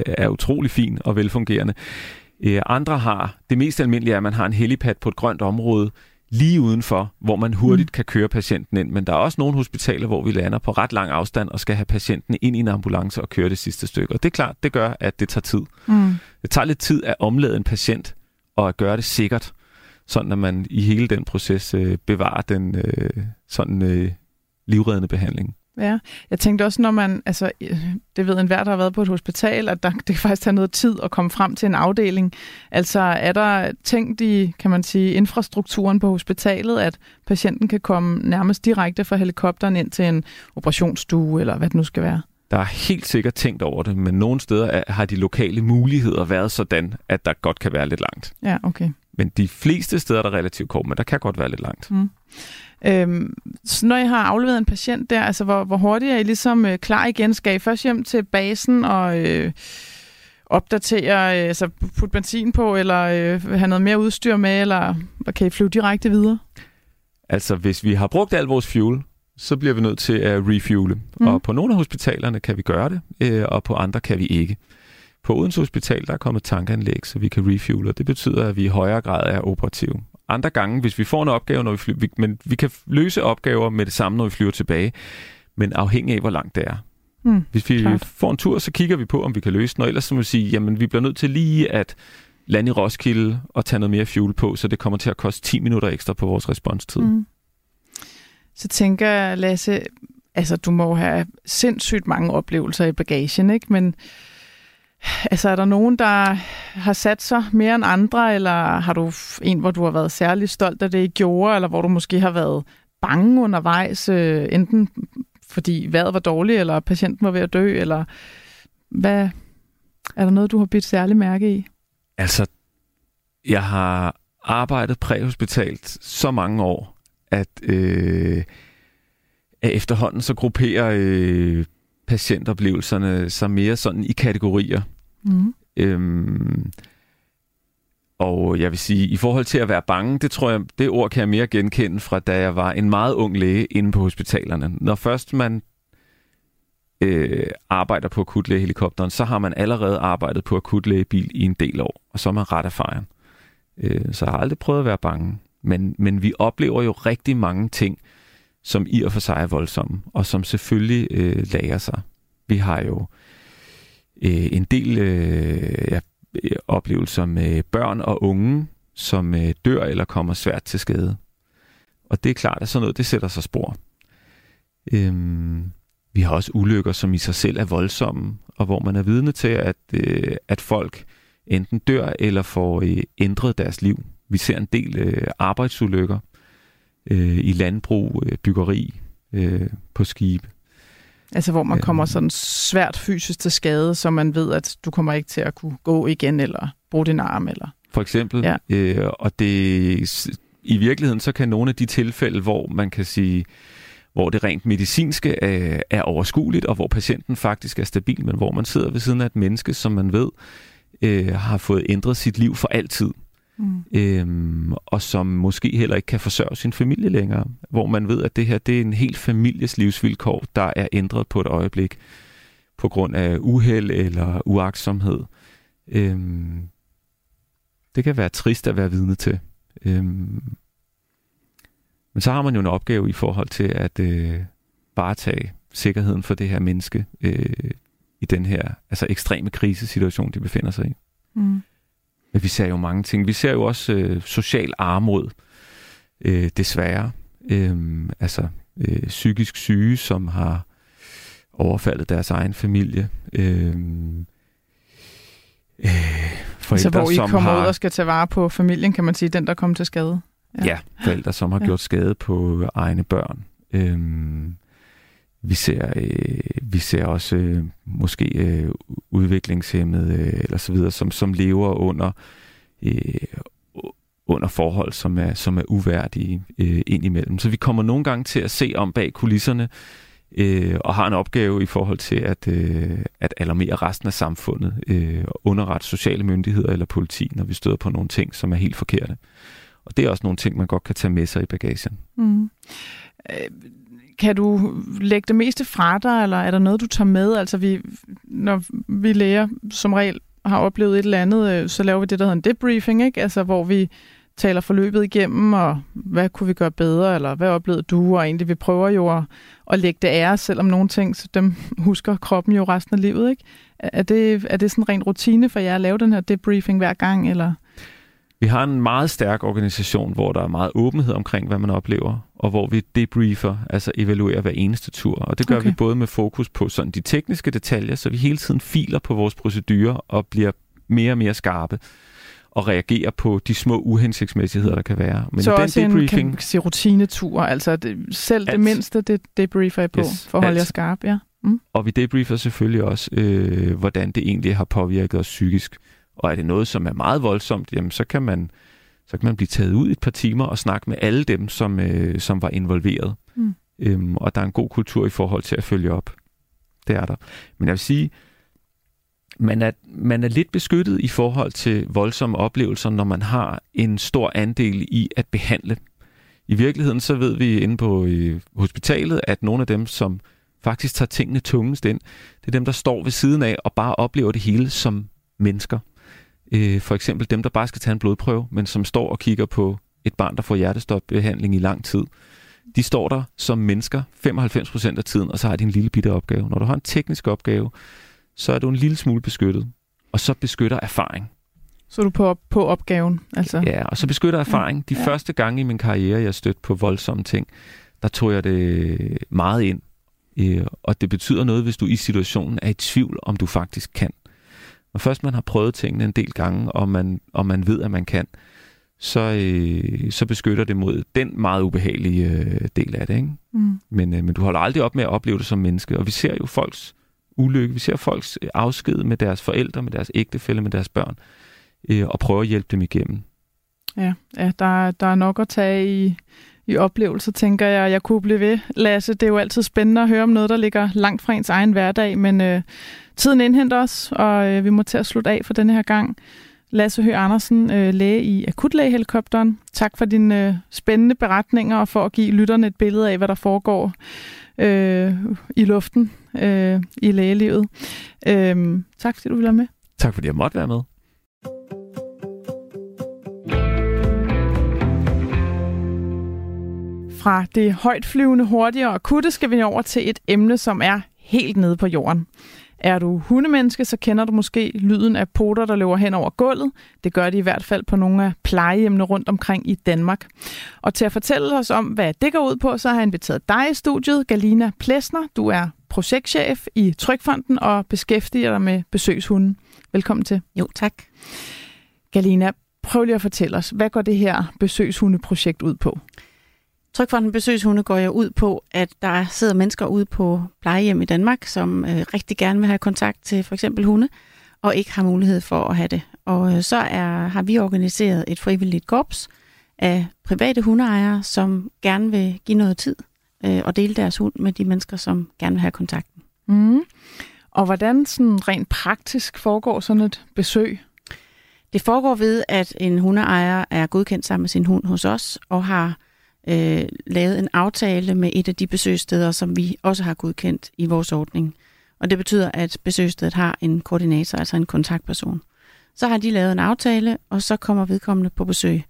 er utrolig fin og velfungerende. Øh, andre har, det mest almindelige er, at man har en helipad på et grønt område, lige udenfor, hvor man hurtigt mm. kan køre patienten ind. Men der er også nogle hospitaler, hvor vi lander på ret lang afstand og skal have patienten ind i en ambulance og køre det sidste stykke. Og det er klart, det gør, at det tager tid. Mm. Det tager lidt tid at omlade en patient og at gøre det sikkert, sådan at man i hele den proces øh, bevarer den øh, sådan øh, livreddende behandling. Ja, jeg tænkte også, når man, altså, det ved enhver, der har været på et hospital, at der, det kan faktisk tage noget tid at komme frem til en afdeling. Altså, er der tænkt i, kan man sige, infrastrukturen på hospitalet, at patienten kan komme nærmest direkte fra helikopteren ind til en operationsstue, eller hvad det nu skal være? Der er helt sikkert tænkt over det, men nogle steder har de lokale muligheder været sådan, at der godt kan være lidt langt. Ja, okay. Men de fleste steder er der relativt kort, men der kan godt være lidt langt. Mm. Øhm, så når I har afleveret en patient der, altså hvor, hvor hurtigt er I ligesom øh, klar igen? Skal I først hjem til basen og øh, opdatere, øh, altså putte benzin på, eller øh, have noget mere udstyr med, eller kan I flyve direkte videre? Altså, hvis vi har brugt al vores fuel, så bliver vi nødt til at refuele. Mm. Og på nogle af hospitalerne kan vi gøre det, øh, og på andre kan vi ikke. På Odense Hospital der er kommet tankanlæg, så vi kan refuele, og det betyder, at vi i højere grad er operative andre gange, hvis vi får en opgave, når vi flyver, vi, men vi kan løse opgaver med det samme, når vi flyver tilbage, men afhængig af, hvor langt det er. Mm, hvis vi klart. får en tur, så kigger vi på, om vi kan løse den, og ellers så må vi sige, jamen vi bliver nødt til lige at lande i Roskilde og tage noget mere fuel på, så det kommer til at koste 10 minutter ekstra på vores responstid. Mm. Så tænker jeg, Lasse, altså du må have sindssygt mange oplevelser i bagagen, ikke? Men Altså er der nogen, der har sat sig mere end andre, eller har du en, hvor du har været særlig stolt af det, I gjorde, eller hvor du måske har været bange undervejs, øh, enten fordi vejret var dårligt, eller patienten var ved at dø, eller hvad, er der noget, du har bidt særlig mærke i? Altså, jeg har arbejdet præhospitalt så mange år, at, øh, at efterhånden så grupperer øh, patientoplevelserne sig mere sådan i kategorier. Mm. Øhm, og jeg vil sige, i forhold til at være bange, det tror jeg, det ord kan jeg mere genkende fra, da jeg var en meget ung læge inde på hospitalerne. Når først man øh, arbejder på akutlægehelikopteren, så har man allerede arbejdet på akutlægebil i en del år, og så er man ret erfaren. Øh, så jeg har aldrig prøvet at være bange. Men, men vi oplever jo rigtig mange ting, som i og for sig er voldsomme, og som selvfølgelig øh, lager sig. Vi har jo øh, en del øh, ja, øh, oplevelser med børn og unge, som øh, dør eller kommer svært til skade. Og det er klart, at sådan noget, det sætter sig spor. Øhm, vi har også ulykker, som i sig selv er voldsomme, og hvor man er vidne til, at, øh, at folk enten dør eller får øh, ændret deres liv. Vi ser en del øh, arbejdsulykker, øh, i landbrug, øh, byggeri, øh, på skibe. Altså hvor man øh, kommer sådan svært fysisk til skade, så man ved, at du kommer ikke til at kunne gå igen, eller bruge din arm, eller... For eksempel. Ja. Øh, og det, i virkeligheden, så kan nogle af de tilfælde, hvor man kan sige, hvor det rent medicinske er, er overskueligt, og hvor patienten faktisk er stabil, men hvor man sidder ved siden af et menneske, som man ved øh, har fået ændret sit liv for altid. Mm. Øhm, og som måske heller ikke kan forsørge sin familie længere. Hvor man ved, at det her det er en helt families livsvilkår, der er ændret på et øjeblik på grund af uheld eller uaksomhed. Øhm, det kan være trist at være vidne til. Øhm, men så har man jo en opgave i forhold til at øh, varetage sikkerheden for det her menneske øh, i den her altså ekstreme krisesituation, de befinder sig i. Mm. Men vi ser jo mange ting. Vi ser jo også øh, social armod, øh, desværre. Øh, altså øh, psykisk syge, som har overfaldet deres egen familie. Øh, øh, forældre, altså hvor I som kommer har... ud og skal tage vare på familien, kan man sige, den der kom til skade. Ja, ja forældre, som har ja. gjort skade på egne børn. Øh, vi ser, øh, vi ser også øh, måske øh, udviklingshemmede øh, eller så videre, som, som lever under øh, under forhold, som er, som er uværdige øh, indimellem. Så vi kommer nogle gange til at se om bag kulisserne øh, og har en opgave i forhold til at, øh, at alarmere resten af samfundet, øh, underrette sociale myndigheder eller politi, når vi støder på nogle ting, som er helt forkerte. Og det er også nogle ting, man godt kan tage med sig i bagagen. Mm. Øh, kan du lægge det meste fra dig, eller er der noget, du tager med? Altså, vi, når vi læger som regel har oplevet et eller andet, øh, så laver vi det, der hedder en debriefing, ikke? Altså, hvor vi taler forløbet igennem, og hvad kunne vi gøre bedre, eller hvad oplevede du, og egentlig vi prøver jo at, at lægge det ære, selvom nogle ting, så dem [LAUGHS] husker kroppen jo resten af livet, ikke? Er det, er det sådan en ren rutine for jer at lave den her debriefing hver gang, eller? Vi har en meget stærk organisation, hvor der er meget åbenhed omkring, hvad man oplever, og hvor vi debriefer, altså evaluerer hver eneste tur. Og det gør okay. vi både med fokus på sådan de tekniske detaljer, så vi hele tiden filer på vores procedurer og bliver mere og mere skarpe og reagerer på de små uhensigtsmæssigheder, der kan være. Men så den også debriefing, en kan sige, rutinetur, altså det, selv alt, det mindste, det debriefer I på, yes, for at holde jer skarp. Ja. Mm. Og vi debriefer selvfølgelig også, øh, hvordan det egentlig har påvirket os psykisk. Og er det noget, som er meget voldsomt, jamen så kan man, så kan man blive taget ud et par timer og snakke med alle dem, som, øh, som var involveret. Mm. Øhm, og der er en god kultur i forhold til at følge op. Det er der. Men jeg vil sige, man er, man er lidt beskyttet i forhold til voldsomme oplevelser, når man har en stor andel i at behandle. I virkeligheden så ved vi inde på i hospitalet, at nogle af dem, som faktisk tager tingene tungest ind, det er dem, der står ved siden af og bare oplever det hele som mennesker. Øh, for eksempel dem, der bare skal tage en blodprøve, men som står og kigger på et barn, der får hjertestopbehandling i lang tid. De står der som mennesker 95% af tiden, og så har de en lille bitte opgave. Når du har en teknisk opgave, så er du en lille smule beskyttet. Og så beskytter erfaring. Så er du på, på opgaven? Altså. Ja, og så beskytter erfaring. De ja. første gange i min karriere, jeg stødte på voldsomme ting, der tog jeg det meget ind. Øh, og det betyder noget, hvis du i situationen er i tvivl, om du faktisk kan. Når først man har prøvet tingene en del gange, og man, og man ved, at man kan, så, øh, så beskytter det mod den meget ubehagelige øh, del af det. Ikke? Mm. Men, øh, men du holder aldrig op med at opleve det som menneske. Og vi ser jo folks ulykke, vi ser folks øh, afsked med deres forældre, med deres ægtefælle, med deres børn, øh, og prøver at hjælpe dem igennem. Ja, ja der, der er nok at tage i, i oplevelser, tænker jeg. Jeg kunne blive ved, Lasse. Det er jo altid spændende at høre om noget, der ligger langt fra ens egen hverdag, men øh, tiden indhenter os, og øh, vi må til at slutte af for denne her gang. Lasse Høgh Andersen, øh, læge i akutlægehelikopteren. Tak for dine øh, spændende beretninger og for at give lytterne et billede af, hvad der foregår øh, i luften øh, i lægelivet. Øh, tak fordi du ville være med. Tak fordi jeg måtte være med. Fra det højtflyvende, hurtige og akutte skal vi over til et emne, som er helt nede på jorden. Er du hundemenneske, så kender du måske lyden af poter, der løber hen over gulvet. Det gør de i hvert fald på nogle af plejehjemmene rundt omkring i Danmark. Og til at fortælle os om, hvad det går ud på, så har jeg inviteret dig i studiet, Galina Plesner. Du er projektchef i Trykfonden og beskæftiger dig med besøgshunden. Velkommen til. Jo, tak. Galina, prøv lige at fortælle os, hvad går det her besøgshundeprojekt ud på? Trykfonden Besøgshunde går jo ud på, at der sidder mennesker ude på plejehjem i Danmark, som øh, rigtig gerne vil have kontakt til for eksempel hunde, og ikke har mulighed for at have det. Og øh, så er, har vi organiseret et frivilligt korps af private hundeejere, som gerne vil give noget tid øh, og dele deres hund med de mennesker, som gerne vil have kontakten. Mm. Og hvordan sådan rent praktisk foregår sådan et besøg? Det foregår ved, at en hundeejer er godkendt sammen med sin hund hos os, og har øh, lavet en aftale med et af de besøgssteder, som vi også har godkendt i vores ordning. Og det betyder, at besøgsstedet har en koordinator, altså en kontaktperson. Så har de lavet en aftale, og så kommer vedkommende på besøg.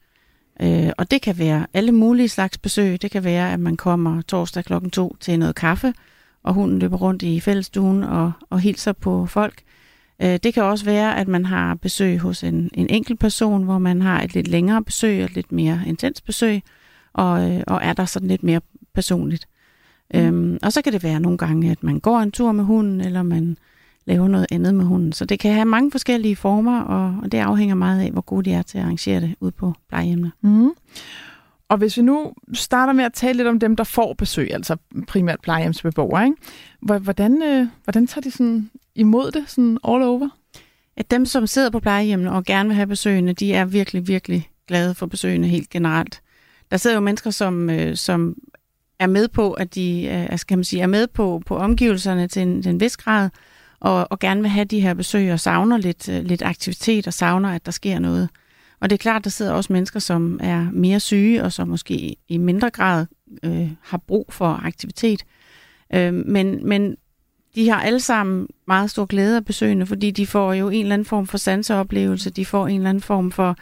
Øh, og det kan være alle mulige slags besøg. Det kan være, at man kommer torsdag klokken to til noget kaffe, og hunden løber rundt i fællestuen og, og hilser på folk. Øh, det kan også være, at man har besøg hos en, en enkelt person, hvor man har et lidt længere besøg og et lidt mere intens besøg, og, øh, og er der sådan lidt mere personligt. Mm. Øhm, og så kan det være nogle gange, at man går en tur med hunden, eller man laver noget andet med hunden. Så det kan have mange forskellige former, og, og det afhænger meget af, hvor gode de er til at arrangere det ud på plejehjemmene. Mm. Og hvis vi nu starter med at tale lidt om dem, der får besøg, altså primært plejehjemsbeboere, ikke? Hvordan, øh, hvordan tager de sådan imod det sådan all over? At dem, som sidder på plejehjemmene og gerne vil have besøgende, de er virkelig, virkelig glade for besøgende helt generelt. Der sidder jo mennesker, som, øh, som er med på, at de øh, altså, kan man sige, er med på, på omgivelserne til en, til en vis grad, og, og gerne vil have de her besøg og savner lidt, øh, lidt aktivitet og savner, at der sker noget. Og det er klart, der sidder også mennesker, som er mere syge og som måske i mindre grad øh, har brug for aktivitet. Øh, men, men de har alle sammen meget stor glæde af besøgende, fordi de får jo en eller anden form for sanseoplevelse, de får en eller anden form for øh,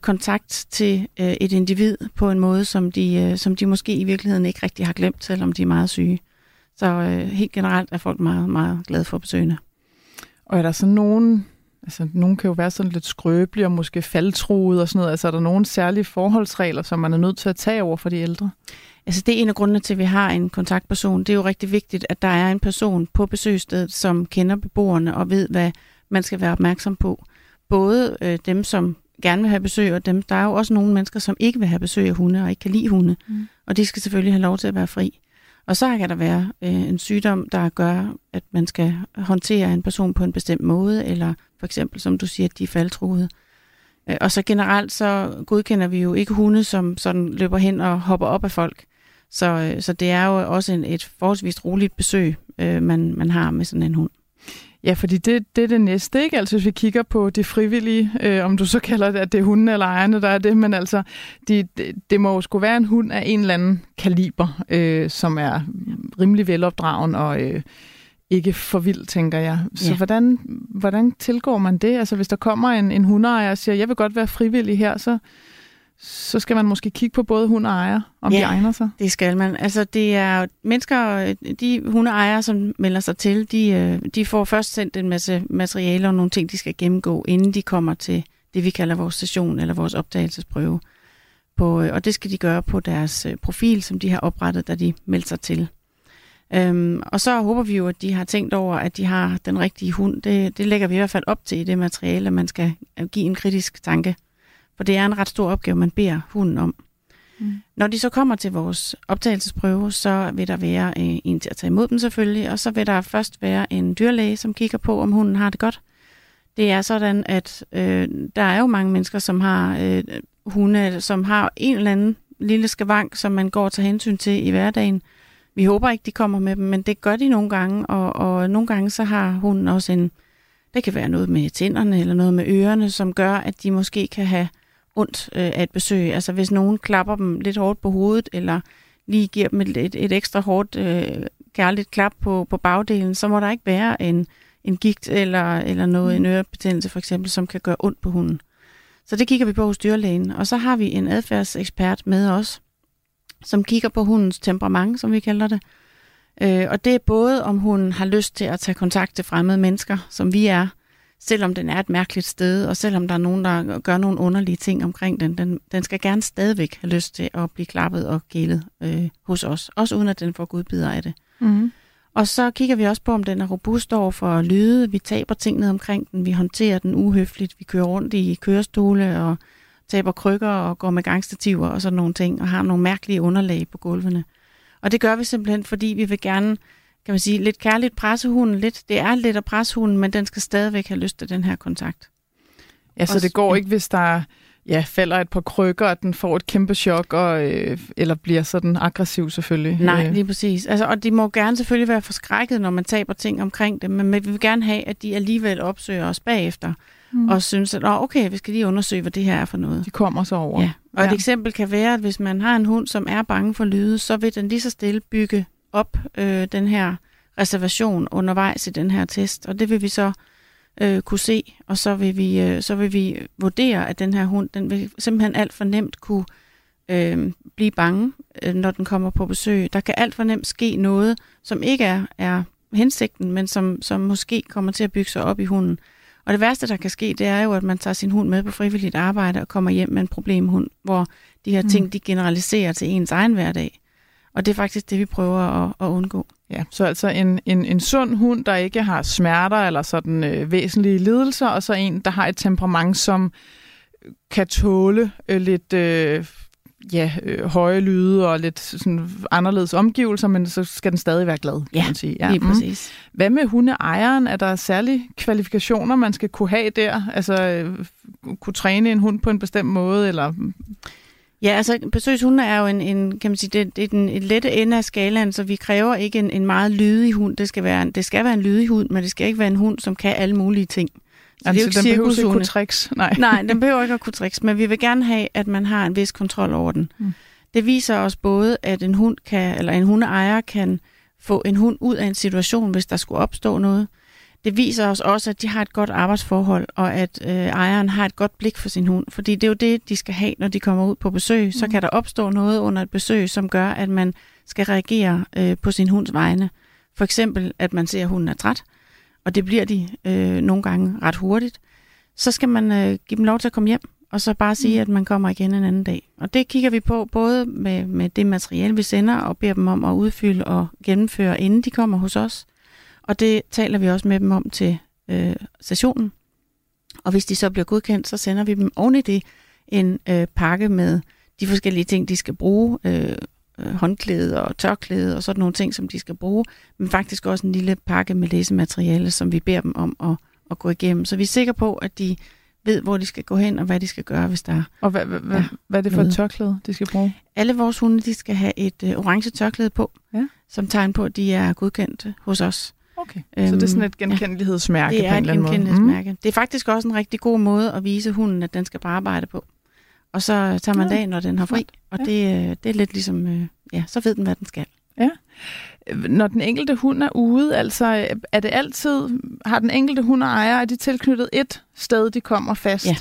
kontakt til øh, et individ på en måde, som de, øh, som de måske i virkeligheden ikke rigtig har glemt, selvom de er meget syge. Så øh, helt generelt er folk meget, meget glade for besøgende. Og er der så nogen, altså nogen kan jo være sådan lidt skrøbelige og måske faldtruede og sådan noget, altså er der nogle særlige forholdsregler, som man er nødt til at tage over for de ældre? Altså det er en af grundene til, at vi har en kontaktperson. Det er jo rigtig vigtigt, at der er en person på besøgsstedet, som kender beboerne og ved, hvad man skal være opmærksom på. Både øh, dem, som gerne vil have besøg, og dem, der er jo også nogle mennesker, som ikke vil have besøg af hunde og ikke kan lide hunde. Mm. Og de skal selvfølgelig have lov til at være fri. Og så kan der være øh, en sygdom, der gør, at man skal håndtere en person på en bestemt måde, eller for eksempel, som du siger, at de er faldtruede. Øh, og så generelt, så godkender vi jo ikke hunde, som sådan løber hen og hopper op af folk. Så, øh, så det er jo også en, et forholdsvis roligt besøg, øh, man, man har med sådan en hund. Ja, fordi det, det er det næste, ikke? Altså hvis vi kigger på det frivillige, øh, om du så kalder det, at det er hunden eller ejerne, der er det, men altså, de, det, det må jo skulle være en hund af en eller anden kaliber, øh, som er rimelig velopdragen og øh, ikke for vild, tænker jeg. Så ja. hvordan, hvordan tilgår man det? Altså hvis der kommer en, en hundeejer og siger, jeg vil godt være frivillig her, så så skal man måske kigge på både hund og ejer, om ja, de egner sig. det skal man. Altså, det er mennesker, de hundeejere, som melder sig til, de, øh, de får først sendt en masse materialer og nogle ting, de skal gennemgå, inden de kommer til det, vi kalder vores station eller vores opdagelsesprøve. På, øh, og det skal de gøre på deres øh, profil, som de har oprettet, da de melder sig til. Øhm, og så håber vi jo, at de har tænkt over, at de har den rigtige hund. Det, det lægger vi i hvert fald op til i det materiale, at man skal give en kritisk tanke for det er en ret stor opgave, man beder hunden om. Mm. Når de så kommer til vores optagelsesprøve, så vil der være øh, en til at tage imod dem selvfølgelig, og så vil der først være en dyrlæge, som kigger på, om hunden har det godt. Det er sådan, at øh, der er jo mange mennesker, som har øh, hunde, som har en eller anden lille skavank, som man går til hensyn til i hverdagen. Vi håber ikke, de kommer med dem, men det gør de nogle gange, og, og nogle gange så har hunden også en, det kan være noget med tænderne eller noget med ørerne, som gør, at de måske kan have ondt øh, af et besøg. Altså hvis nogen klapper dem lidt hårdt på hovedet, eller lige giver dem et, et, et ekstra hårdt, øh, kærligt klap på, på bagdelen, så må der ikke være en, en gigt eller, eller noget, mm. en ørebetændelse for eksempel, som kan gøre ondt på hunden. Så det kigger vi på hos dyrlægen. Og så har vi en adfærdsekspert med os, som kigger på hundens temperament, som vi kalder det. Øh, og det er både, om hun har lyst til at tage kontakt til fremmede mennesker, som vi er, selvom den er et mærkeligt sted, og selvom der er nogen, der gør nogle underlige ting omkring den, den, den skal gerne stadigvæk have lyst til at blive klappet og gældet øh, hos os, også uden at den får gudbider af det. Mm. Og så kigger vi også på, om den er robust over for lyde. Vi taber ting ned omkring den, vi håndterer den uhøfligt, vi kører rundt i kørestole og taber krykker og går med gangstativer og sådan nogle ting, og har nogle mærkelige underlag på gulvene. Og det gør vi simpelthen, fordi vi vil gerne kan man sige, lidt kærligt presse hunden lidt. Det er lidt at presse hunden, men den skal stadigvæk have lyst til den her kontakt. Ja, så Også, det går ikke, hvis der ja, falder et par krykker, at den får et kæmpe chok, og, øh, eller bliver sådan aggressiv selvfølgelig. Nej, Øh, lige præcis. Altså, og de må gerne selvfølgelig være forskrækket, når man taber ting omkring dem, men vi vil gerne have, at de alligevel opsøger os bagefter, mm. og synes, at Åh, okay, vi skal lige undersøge, hvad det her er for noget. De kommer så over. Ja. Og et Ja. eksempel kan være, at hvis man har en hund, som er bange for lyde, så vil den lige så stille bygge op øh, den her reservation undervejs i den her test, og det vil vi så øh, kunne se, og så vil vi øh, så vil vi vurdere, at den her hund, den vil simpelthen alt for nemt kunne øh, blive bange, øh, når den kommer på besøg. Der kan alt for nemt ske noget, som ikke er, er hensigten, men som, som måske kommer til at bygge sig op i hunden. Og det værste, der kan ske, det er jo, at man tager sin hund med på frivilligt arbejde og kommer hjem med en problemhund, hvor de her Mm. ting, de generaliserer til ens egen hverdag. Og det er faktisk det, vi prøver at, at undgå. Ja, så altså en, en, en sund hund, der ikke har smerter eller sådan øh, væsentlige lidelser, og så en, der har et temperament, som kan tåle øh, lidt øh, ja, øh, høje lyde og lidt sådan anderledes omgivelser, men så skal den stadig være glad, kan Ja, man sige. Ja, lige mm. præcis. Hvad med hundeejeren? Er der særlige kvalifikationer, man skal kunne have der? Altså øh, kunne træne en hund på en bestemt måde, eller Ja, altså besøgshunde er jo en, en kan man sige, det, det er den et lette ende af skalaen, så vi kræver ikke en, en meget lydig hund. Det skal, være, en- det skal være en lydig hund, men det skal ikke være en hund, som kan alle mulige ting. Så det er jo ikke den behøver ikke kunne tricks? [LAUGHS] Nej. Nej, den behøver ikke at kunne tricks, men vi vil gerne have, at man har en vis kontrol over den. Mm. Det viser os både, at en hund kan, eller en hundeejer kan få en hund ud af en situation, hvis der skulle opstå noget. Det viser os også, at de har et godt arbejdsforhold, og at øh, ejeren har et godt blik for sin hund. Fordi det er jo det, de skal have, når de kommer ud på besøg. Mm. Så kan der opstå noget under et besøg, som gør, at man skal reagere øh, på sin hunds vegne. For eksempel, at man ser, at hunden er træt, og det bliver de øh, nogle gange ret hurtigt. Så skal man øh, give dem lov til at komme hjem, og så bare sige, Mm. at man kommer igen en anden dag. Og det kigger vi på både med, med det materiale, vi sender, og beder dem om at udfylde og gennemføre, inden de kommer hos os. Og det taler vi også med dem om til øh, stationen. Og hvis de så bliver godkendt, så sender vi dem oven i det en øh, pakke med de forskellige ting, de skal bruge. Øh, øh, håndklæde og tørklæde og sådan nogle ting, som de skal bruge. Men faktisk også en lille pakke med læsemateriale, som vi beder dem om at, at gå igennem. Så vi er sikre på, at de ved, hvor de skal gå hen og hvad de skal gøre, hvis der er. Og hvad, hvad, Ja, hvad er det for et tørklæde, de skal bruge? Alle vores hunde, de skal have et øh, orange tørklæde på, Ja. som tegn på, at de er godkendt hos os. Okay. så det er sådan et Øhm, genkendelighedsmærke Det på en et eller anden måde. Mm. genkendelighedsmærke. Det er faktisk også en rigtig god måde at vise hunden, at den skal bare arbejde på. Og så tager man Ja. ja. af, når den har fri. Og Ja. det, øh, det er lidt ligesom, øh, ja, så ved den, hvad den skal. Når den enkelte hund er ude, altså er det altid, har den enkelte hund og ejer, er de tilknyttet et sted, de kommer fast? Ja.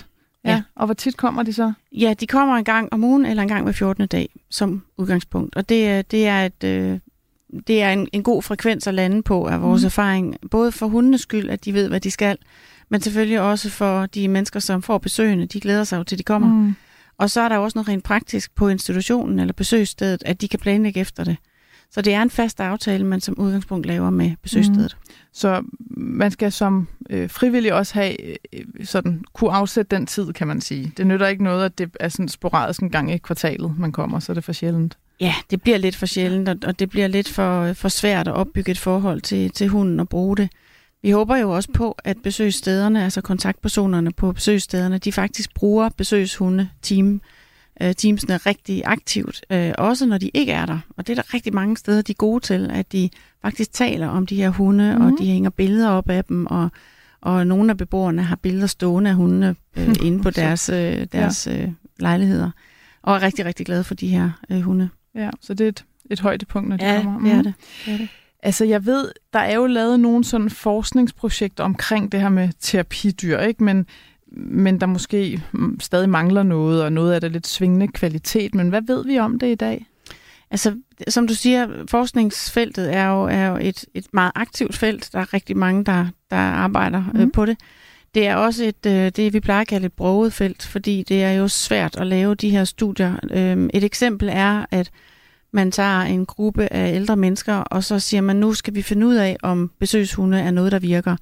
ja. Ja. Og hvor tit kommer de så? Ja, de kommer en gang om ugen eller en gang hver 14. dag som udgangspunkt. Og det, er- det er, et, øh, det er en, en god frekvens at lande på af vores mm. erfaring. Både for hundenes skyld, at de ved, hvad de skal, men selvfølgelig også for de mennesker, som får besøgende. De glæder sig jo til, de kommer. Mm. Og så er der også noget rent praktisk på institutionen eller besøgsstedet, at de kan planlægge efter det. Så det er en fast aftale, man som udgangspunkt laver med besøgsstedet. Mm. Så man skal som øh, frivillig også have øh, sådan, kunne afsætte den tid, kan man sige. Det nytter ikke noget, at det er sådan sporadisk en gang i kvartalet, man kommer, så er det for sjældent. Ja, det bliver lidt for sjældent, og- og det bliver lidt for, for svært at opbygge et forhold til, til hunden og bruge det. Vi håber jo også på, at besøgsstederne, altså kontaktpersonerne på besøgsstederne, de faktisk bruger besøgshunde team, øh, teamsene rigtig aktivt, øh, også når de ikke er der. Og det er der rigtig mange steder, de er gode til, at de faktisk taler om de her hunde, mm. Mhm. og de hænger billeder op af dem, og, og nogle af beboerne har billeder stående af hundene øh, [LAUGHS] inde på deres, øh, deres øh, lejligheder, og er rigtig, rigtig glade for de her øh, hunde. Ja, så det er et, et højdepunkt, når de Ja, kommer. det er Mhm. det. det, er det. Altså, jeg ved, der er jo lavet nogle sådan forskningsprojekter omkring det her med terapidyr, ikke? Men, men der måske mm, stadig mangler noget, og noget af det lidt svingende kvalitet. Men hvad ved vi om det i dag? Altså, som du siger, forskningsfeltet er jo, er jo et, et meget aktivt felt. Der er rigtig mange, der, der arbejder mm. Mhm. øh, på det. Det er også et, øh, det, vi plejer at kalde et broget felt, fordi det er jo svært at lave de her studier. Øhm, et eksempel er, at man tager en gruppe af ældre mennesker, og så siger man, nu skal vi finde ud af, om besøgshunde er noget, der virker.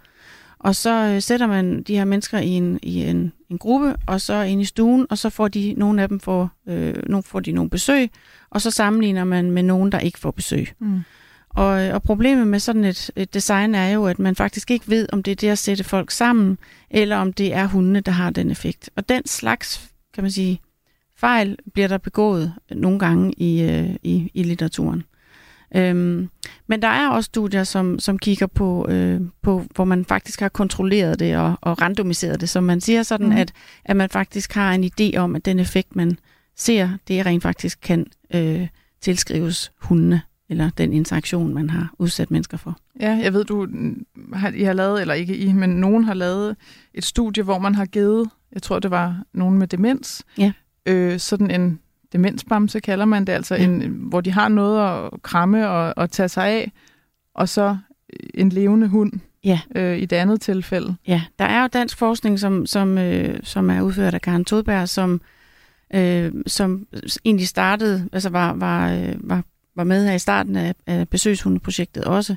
Og så øh, sætter man de her mennesker i en, i en, en gruppe, og så ind i stuen, og så får de, nogle af dem får, øh, nogle, får de nogle besøg, og så sammenligner man med nogen, der ikke får besøg. Mm. Og, og problemet med sådan et, et design er jo, at man faktisk ikke ved, om det er det at sætte folk sammen, eller om det er hundene, der har den effekt. Og den slags kan man sige, fejl bliver der begået nogle gange i, øh, i, i litteraturen. Øhm, men der er også studier, som, som kigger på, øh, på, hvor man faktisk har kontrolleret det og, og randomiseret det, så man siger sådan, mm. at, at man faktisk har en idé om, at den effekt, man ser, det rent faktisk kan øh, tilskrives hundene, eller den interaktion, man har udsat mennesker for. Ja, jeg ved, du har, I har lavet, eller ikke I, men nogen har lavet et studie, hvor man har givet, jeg tror det var nogen med demens, ja. øh, sådan en demensbamse kalder man det, altså ja. en, hvor de har noget at kramme og, og tage sig af, og så en levende hund ja. øh, i det andet tilfælde. Ja, der er jo dansk forskning, som, som, øh, som er udført af Karen Todberg, som, øh, som egentlig startede, altså var, var, øh, var, var med her i starten af, af besøgshundeprojektet også,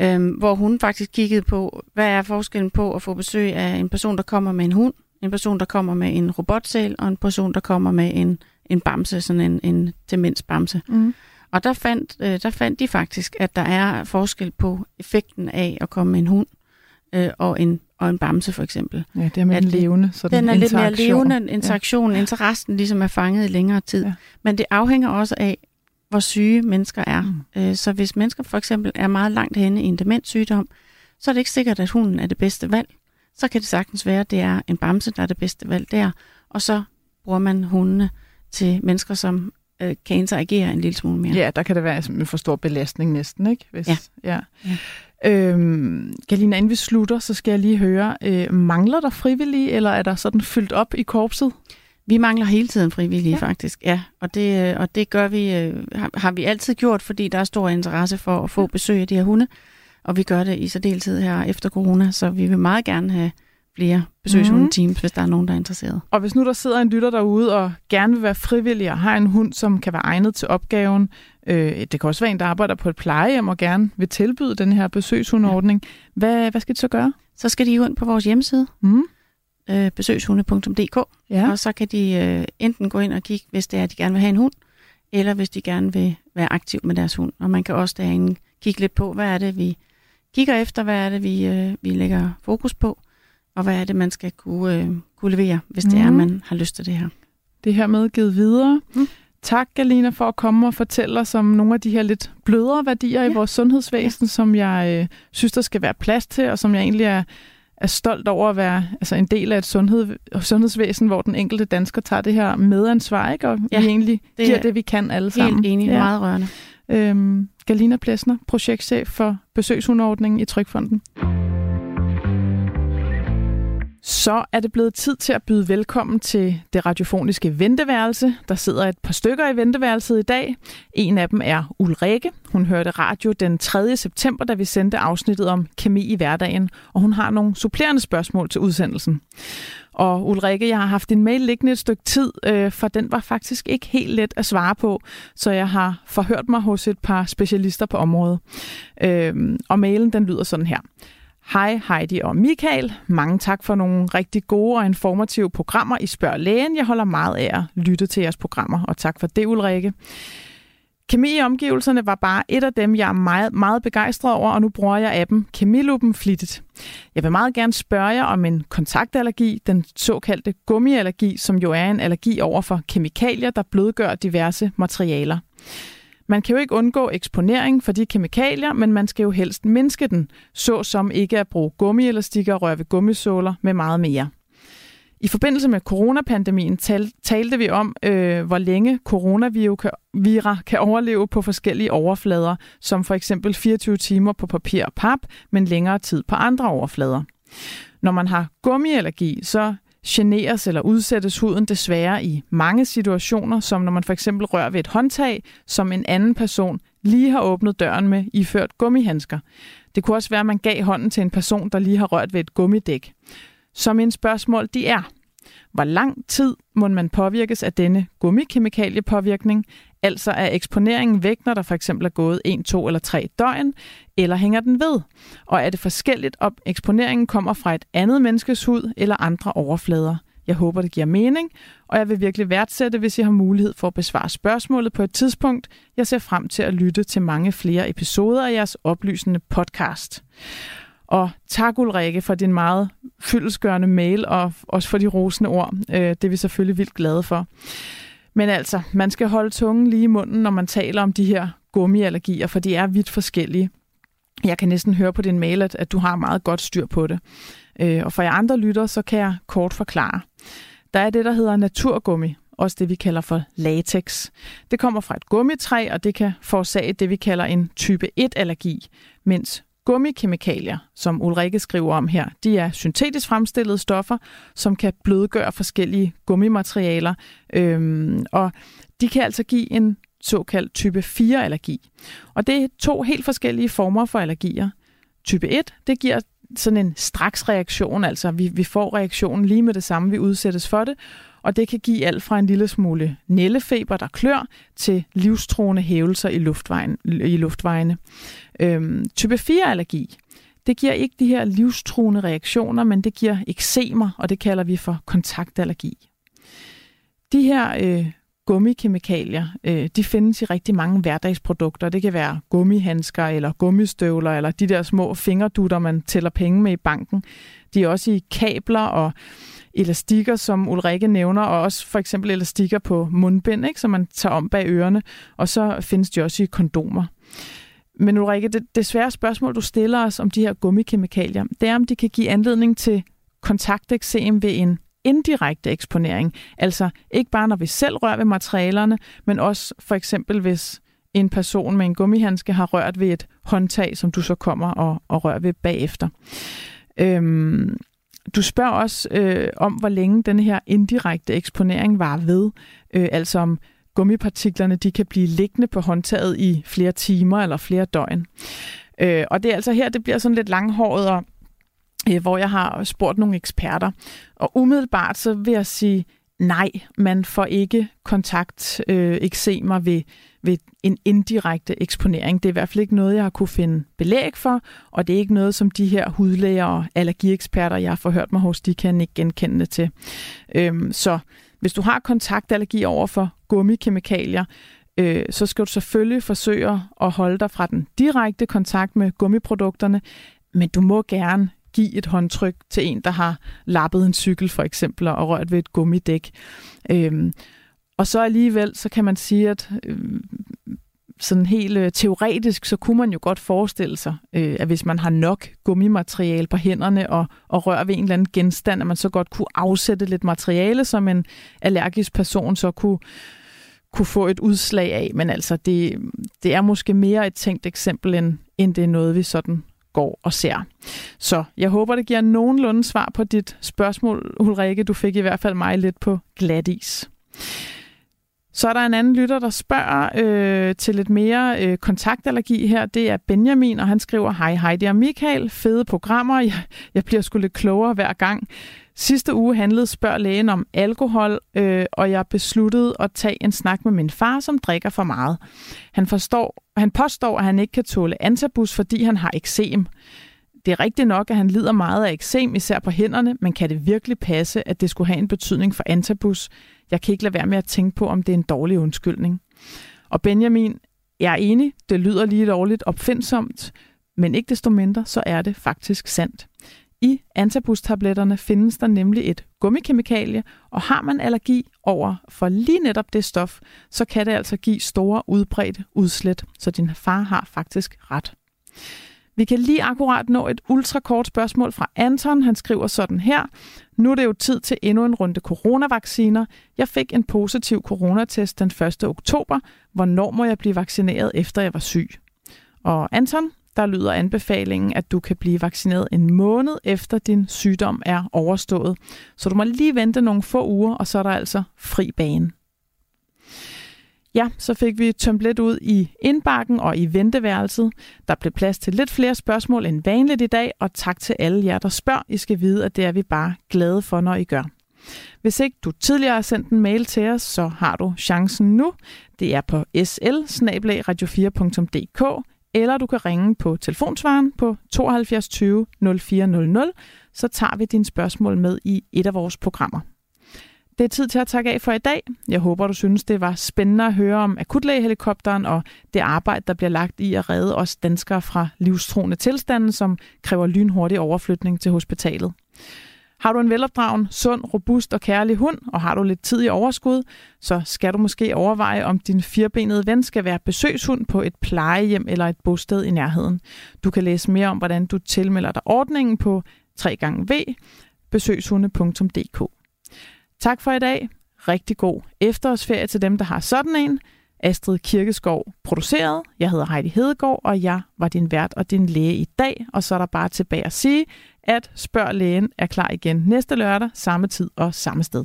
øh, hvor hun faktisk kiggede på, hvad er forskellen på at få besøg af en person, der kommer med en hund, en person, der kommer med en robotsæl, og en person, der kommer med en en bamse, sådan en, en demensbamse. Mm. Og der fandt, øh, der fandt de faktisk, at der er forskel på effekten af at komme med en hund øh, og, en, og en bamse for eksempel. Ja, det er med at den levende sådan Den er lidt mere levende interaktion, ja. indtil resten ligesom er fanget i længere tid. Ja. Men det afhænger også af, hvor syge mennesker er. Mm. Øh, så hvis mennesker for eksempel er meget langt henne i en demenssygdom, så er det ikke sikkert, at hunden er det bedste valg. Så kan det sagtens være, at det er en bamse, der er det bedste valg der, og så bruger man hundene til mennesker, som øh, kan interagere en lille smule mere. Ja, der kan det være en for stor belastning næsten, ikke? Hvis, ja. ja. ja. Øhm, Galina, inden vi slutter, så skal jeg lige høre, øh, mangler der frivillige, eller er der sådan fyldt op i korpset? Vi mangler hele tiden frivillige, ja. faktisk. Ja, og det, øh, og det gør vi, øh, har, har vi altid gjort, fordi der er stor interesse for at få besøg af de her hunde, og vi gør det i særdeleshed her efter corona, så vi vil meget gerne have flere besøgshundeteams, mm. hvis der er nogen, der er interesseret. Og hvis nu der sidder en lytter derude og gerne vil være frivillig og har en hund, som kan være egnet til opgaven, øh, det kan også være en, der arbejder på et plejehjem og gerne vil tilbyde den her besøgshundeordning, ja. hvad, hvad skal de så gøre? Så skal de jo ind på vores hjemmeside, mm. Øh, besøgshunde.dk, ja. og så kan de øh, enten gå ind og kigge, hvis det er, at de gerne vil have en hund, eller hvis de gerne vil være aktiv med deres hund. Og man kan også derinde kigge lidt på, hvad er det, vi kigger efter, hvad er det, vi, øh, vi lægger fokus på, og hvad er det, man skal kunne, øh, kunne levere, hvis det mm. er, mhm. man har lyst til det her. Det her med givet videre. Mm. Tak, Galina, for at komme og fortælle os om nogle af de her lidt blødere værdier ja. i vores sundhedsvæsen, ja. som jeg øh, synes, der skal være plads til, og som jeg egentlig er, er stolt over at være altså en del af et sundhed, sundhedsvæsen, hvor den enkelte dansker tager det her medansvar, ikke? og ja, vi egentlig det giver det, vi kan alle sammen. Helt enig, ja. meget rørende. Øhm, Galina Plesner, projektchef for besøgshundordningen i Trykfonden. Så er det blevet tid til at byde velkommen til det radiofoniske venteværelse. Der sidder et par stykker i venteværelset i dag. En af dem er Ulrike. Hun hørte radio den 3. september, da vi sendte afsnittet om kemi i hverdagen, og hun har nogle supplerende spørgsmål til udsendelsen. Og Ulrike, jeg har haft din mail liggende et stykke tid, øh, for den var faktisk ikke helt let at svare på, så jeg har forhørt mig hos et par specialister på området. Øh, og mailen den lyder sådan her. Hej Heidi og Michael. Mange tak for nogle rigtig gode og informative programmer i Spørg Lægen. Jeg holder meget af at lytte til jeres programmer, og tak for det, Ulrike. Kemi i omgivelserne var bare et af dem, jeg er meget, meget begejstret over, og nu bruger jeg appen Kemiluppen flittigt. Jeg vil meget gerne spørge jer om en kontaktallergi, den såkaldte gummiallergi, som jo er en allergi over for kemikalier, der blødgør diverse materialer. Man kan jo ikke undgå eksponering for de kemikalier, men man skal jo helst mindske den, såsom ikke at bruge gummielastikker og røre ved gummisåler med meget mere. I forbindelse med coronapandemien tal, talte vi om, øh, hvor længe coronavirus kan overleve på forskellige overflader, som for eksempel 24 timer på papir og pap, men længere tid på andre overflader. Når man har gummiallergi, så generes eller udsættes huden desværre i mange situationer, som når man for eksempel rører ved et håndtag, som en anden person lige har åbnet døren med iført gummihandsker. Det kunne også være, at man gav hånden til en person, der lige har rørt ved et gummidæk. Så mine spørgsmål de er, hvor lang tid må man påvirkes af denne gummikemikaliepåvirkning? Altså er eksponeringen væk, når der for eksempel er gået 1, 2 eller 3 døgn, eller hænger den ved? Og er det forskelligt, om eksponeringen kommer fra et andet menneskes hud eller andre overflader? Jeg håber, det giver mening, og jeg vil virkelig værdsætte, hvis I har mulighed for at besvare spørgsmålet på et tidspunkt. Jeg ser frem til at lytte til mange flere episoder af jeres oplysende podcast. Og tak Ulrikke for din meget fyldesgørende mail, og også for de rosende ord. Øh, det er vi selvfølgelig vildt glade for. Men altså, man skal holde tungen lige i munden, når man taler om de her gummiallergier, for de er vidt forskellige. Jeg kan næsten høre på din mail, at, at du har meget godt styr på det. Øh, og for jer andre lytter, så kan jeg kort forklare. Der er det, der hedder naturgummi, også det vi kalder for latex. Det kommer fra et gummitræ, og det kan forårsage det, vi kalder en type 1-allergi, mens gummikemikalier, som Ulrike skriver om her, de er syntetisk fremstillede stoffer, som kan blødgøre forskellige gummimaterialer, øhm, og de kan altså give en såkaldt type 4-allergi. Og det er to helt forskellige former for allergier. Type 1, det giver sådan en straks reaktion, altså vi, vi får reaktionen lige med det samme, vi udsættes for det, og det kan give alt fra en lille smule nællefeber, der klør, til livstruende hævelser i, luftvejen, i luftvejene. Øhm, type 4-allergi, det giver ikke de her livstruende reaktioner, men det giver eksemer, og det kalder vi for kontaktallergi. De her øh, gummikemikalier, øh, de findes i rigtig mange hverdagsprodukter. Det kan være gummihandsker eller gummistøvler eller de der små fingerdutter, man tæller penge med i banken. De er også i kabler og elastikker, som Ulrike nævner, og også for eksempel elastikker på mundbind, ikke, som man tager om bag ørerne. Og så findes de også i kondomer. Men Ulrike, det, det svære spørgsmål, du stiller os om de her gummikemikalier, det er, om de kan give anledning til kontakteksem ved en indirekte eksponering. Altså ikke bare når vi selv rører ved materialerne, men også for eksempel hvis en person med en gummihandske har rørt ved et håndtag, som du så kommer og, og rører ved bagefter. Øhm, du spørger også øh, om, hvor længe den her indirekte eksponering var ved. Øh, altså om gummipartiklerne de kan blive liggende på håndtaget i flere timer eller flere døgn. Øh, og det er altså her, det bliver sådan lidt langhåret, og, øh, hvor jeg har spurgt nogle eksperter. Og umiddelbart så vil jeg sige, nej, man får ikke kontakt øh, eksemer ved, ved en indirekte eksponering. Det er i hvert fald ikke noget, jeg har kunne finde belæg for, og det er ikke noget, som de her hudlæger og allergieksperter, jeg har forhørt mig hos, de kan ikke genkende det til. Øhm, så hvis du har kontaktallergi over for gummikemikalier, øh, så skal du selvfølgelig forsøge at holde dig fra den direkte kontakt med gummiprodukterne, men du må gerne give et håndtryk til en, der har lappet en cykel for eksempel og rørt ved et gummidæk. Øhm, og så alligevel, så kan man sige, at øh, sådan helt øh, teoretisk, så kunne man jo godt forestille sig, øh, at hvis man har nok gummimateriale på hænderne og, og rører ved en eller anden genstand, at man så godt kunne afsætte lidt materiale, som en allergisk person så kunne, kunne få et udslag af. Men altså, det, det er måske mere et tænkt eksempel, end, end det er noget, vi sådan går og ser. Så jeg håber, det giver nogenlunde svar på dit spørgsmål, Ulrike. Du fik i hvert fald mig lidt på glat is. Så er der en anden lytter, der spørger øh, til lidt mere øh, kontaktallergi her. Det er Benjamin, og han skriver, Hej hej, det er Michael. Fede programmer. Jeg, jeg bliver sgu lidt klogere hver gang. Sidste uge handlede Spørg lægen om alkohol, øh, og jeg besluttede at tage en snak med min far, som drikker for meget. Han, forstår, han påstår, at han ikke kan tåle antabus, fordi han har eksem. Det er rigtigt nok, at han lider meget af eksem, især på hænderne, men kan det virkelig passe, at det skulle have en betydning for antabus? Jeg kan ikke lade være med at tænke på, om det er en dårlig undskyldning. Og Benjamin, jeg er enig, det lyder lige dårligt opfindsomt, men ikke desto mindre, så er det faktisk sandt. I antabustabletterne findes der nemlig et gummikemikalie, og har man allergi over for lige netop det stof, så kan det altså give store udbredte udslæt, så din far har faktisk ret. Vi kan lige akkurat nå et ultrakort spørgsmål fra Anton. Han skriver sådan her. Nu er det jo tid til endnu en runde coronavacciner. Jeg fik en positiv coronatest den 1. oktober. Hvornår må jeg blive vaccineret, efter jeg var syg? Og Anton, der lyder anbefalingen, at du kan blive vaccineret en måned efter din sygdom er overstået. Så du må lige vente nogle få uger, og så er der altså fri bane. Ja, så fik vi tømt lidt ud i indbakken og i venteværelset. Der blev plads til lidt flere spørgsmål end vanligt i dag, og tak til alle jer, der spørger. I skal vide, at det er vi bare glade for, når I gør. Hvis ikke du tidligere har sendt en mail til os, så har du chancen nu. Det er på sl radio 4dk eller du kan ringe på telefonsvaren på 72 20 0400, så tager vi dine spørgsmål med i et af vores programmer. Det er tid til at takke af for i dag. Jeg håber, du synes, det var spændende at høre om akutlægehelikopteren og det arbejde, der bliver lagt i at redde os danskere fra livstruende tilstande, som kræver lynhurtig overflytning til hospitalet. Har du en velopdragen, sund, robust og kærlig hund, og har du lidt tid i overskud, så skal du måske overveje, om din firbenede ven skal være besøgshund på et plejehjem eller et bosted i nærheden. Du kan læse mere om, hvordan du tilmelder dig ordningen på 3xv besøgshunde.dk. Tak for i dag. Rigtig god efterårsferie til dem, der har sådan en. Astrid Kirkeskov produceret. Jeg hedder Heidi Hedegaard, og jeg var din vært og din læge i dag. Og så er der bare tilbage at sige, at Spørg Lægen er klar igen næste lørdag, samme tid og samme sted.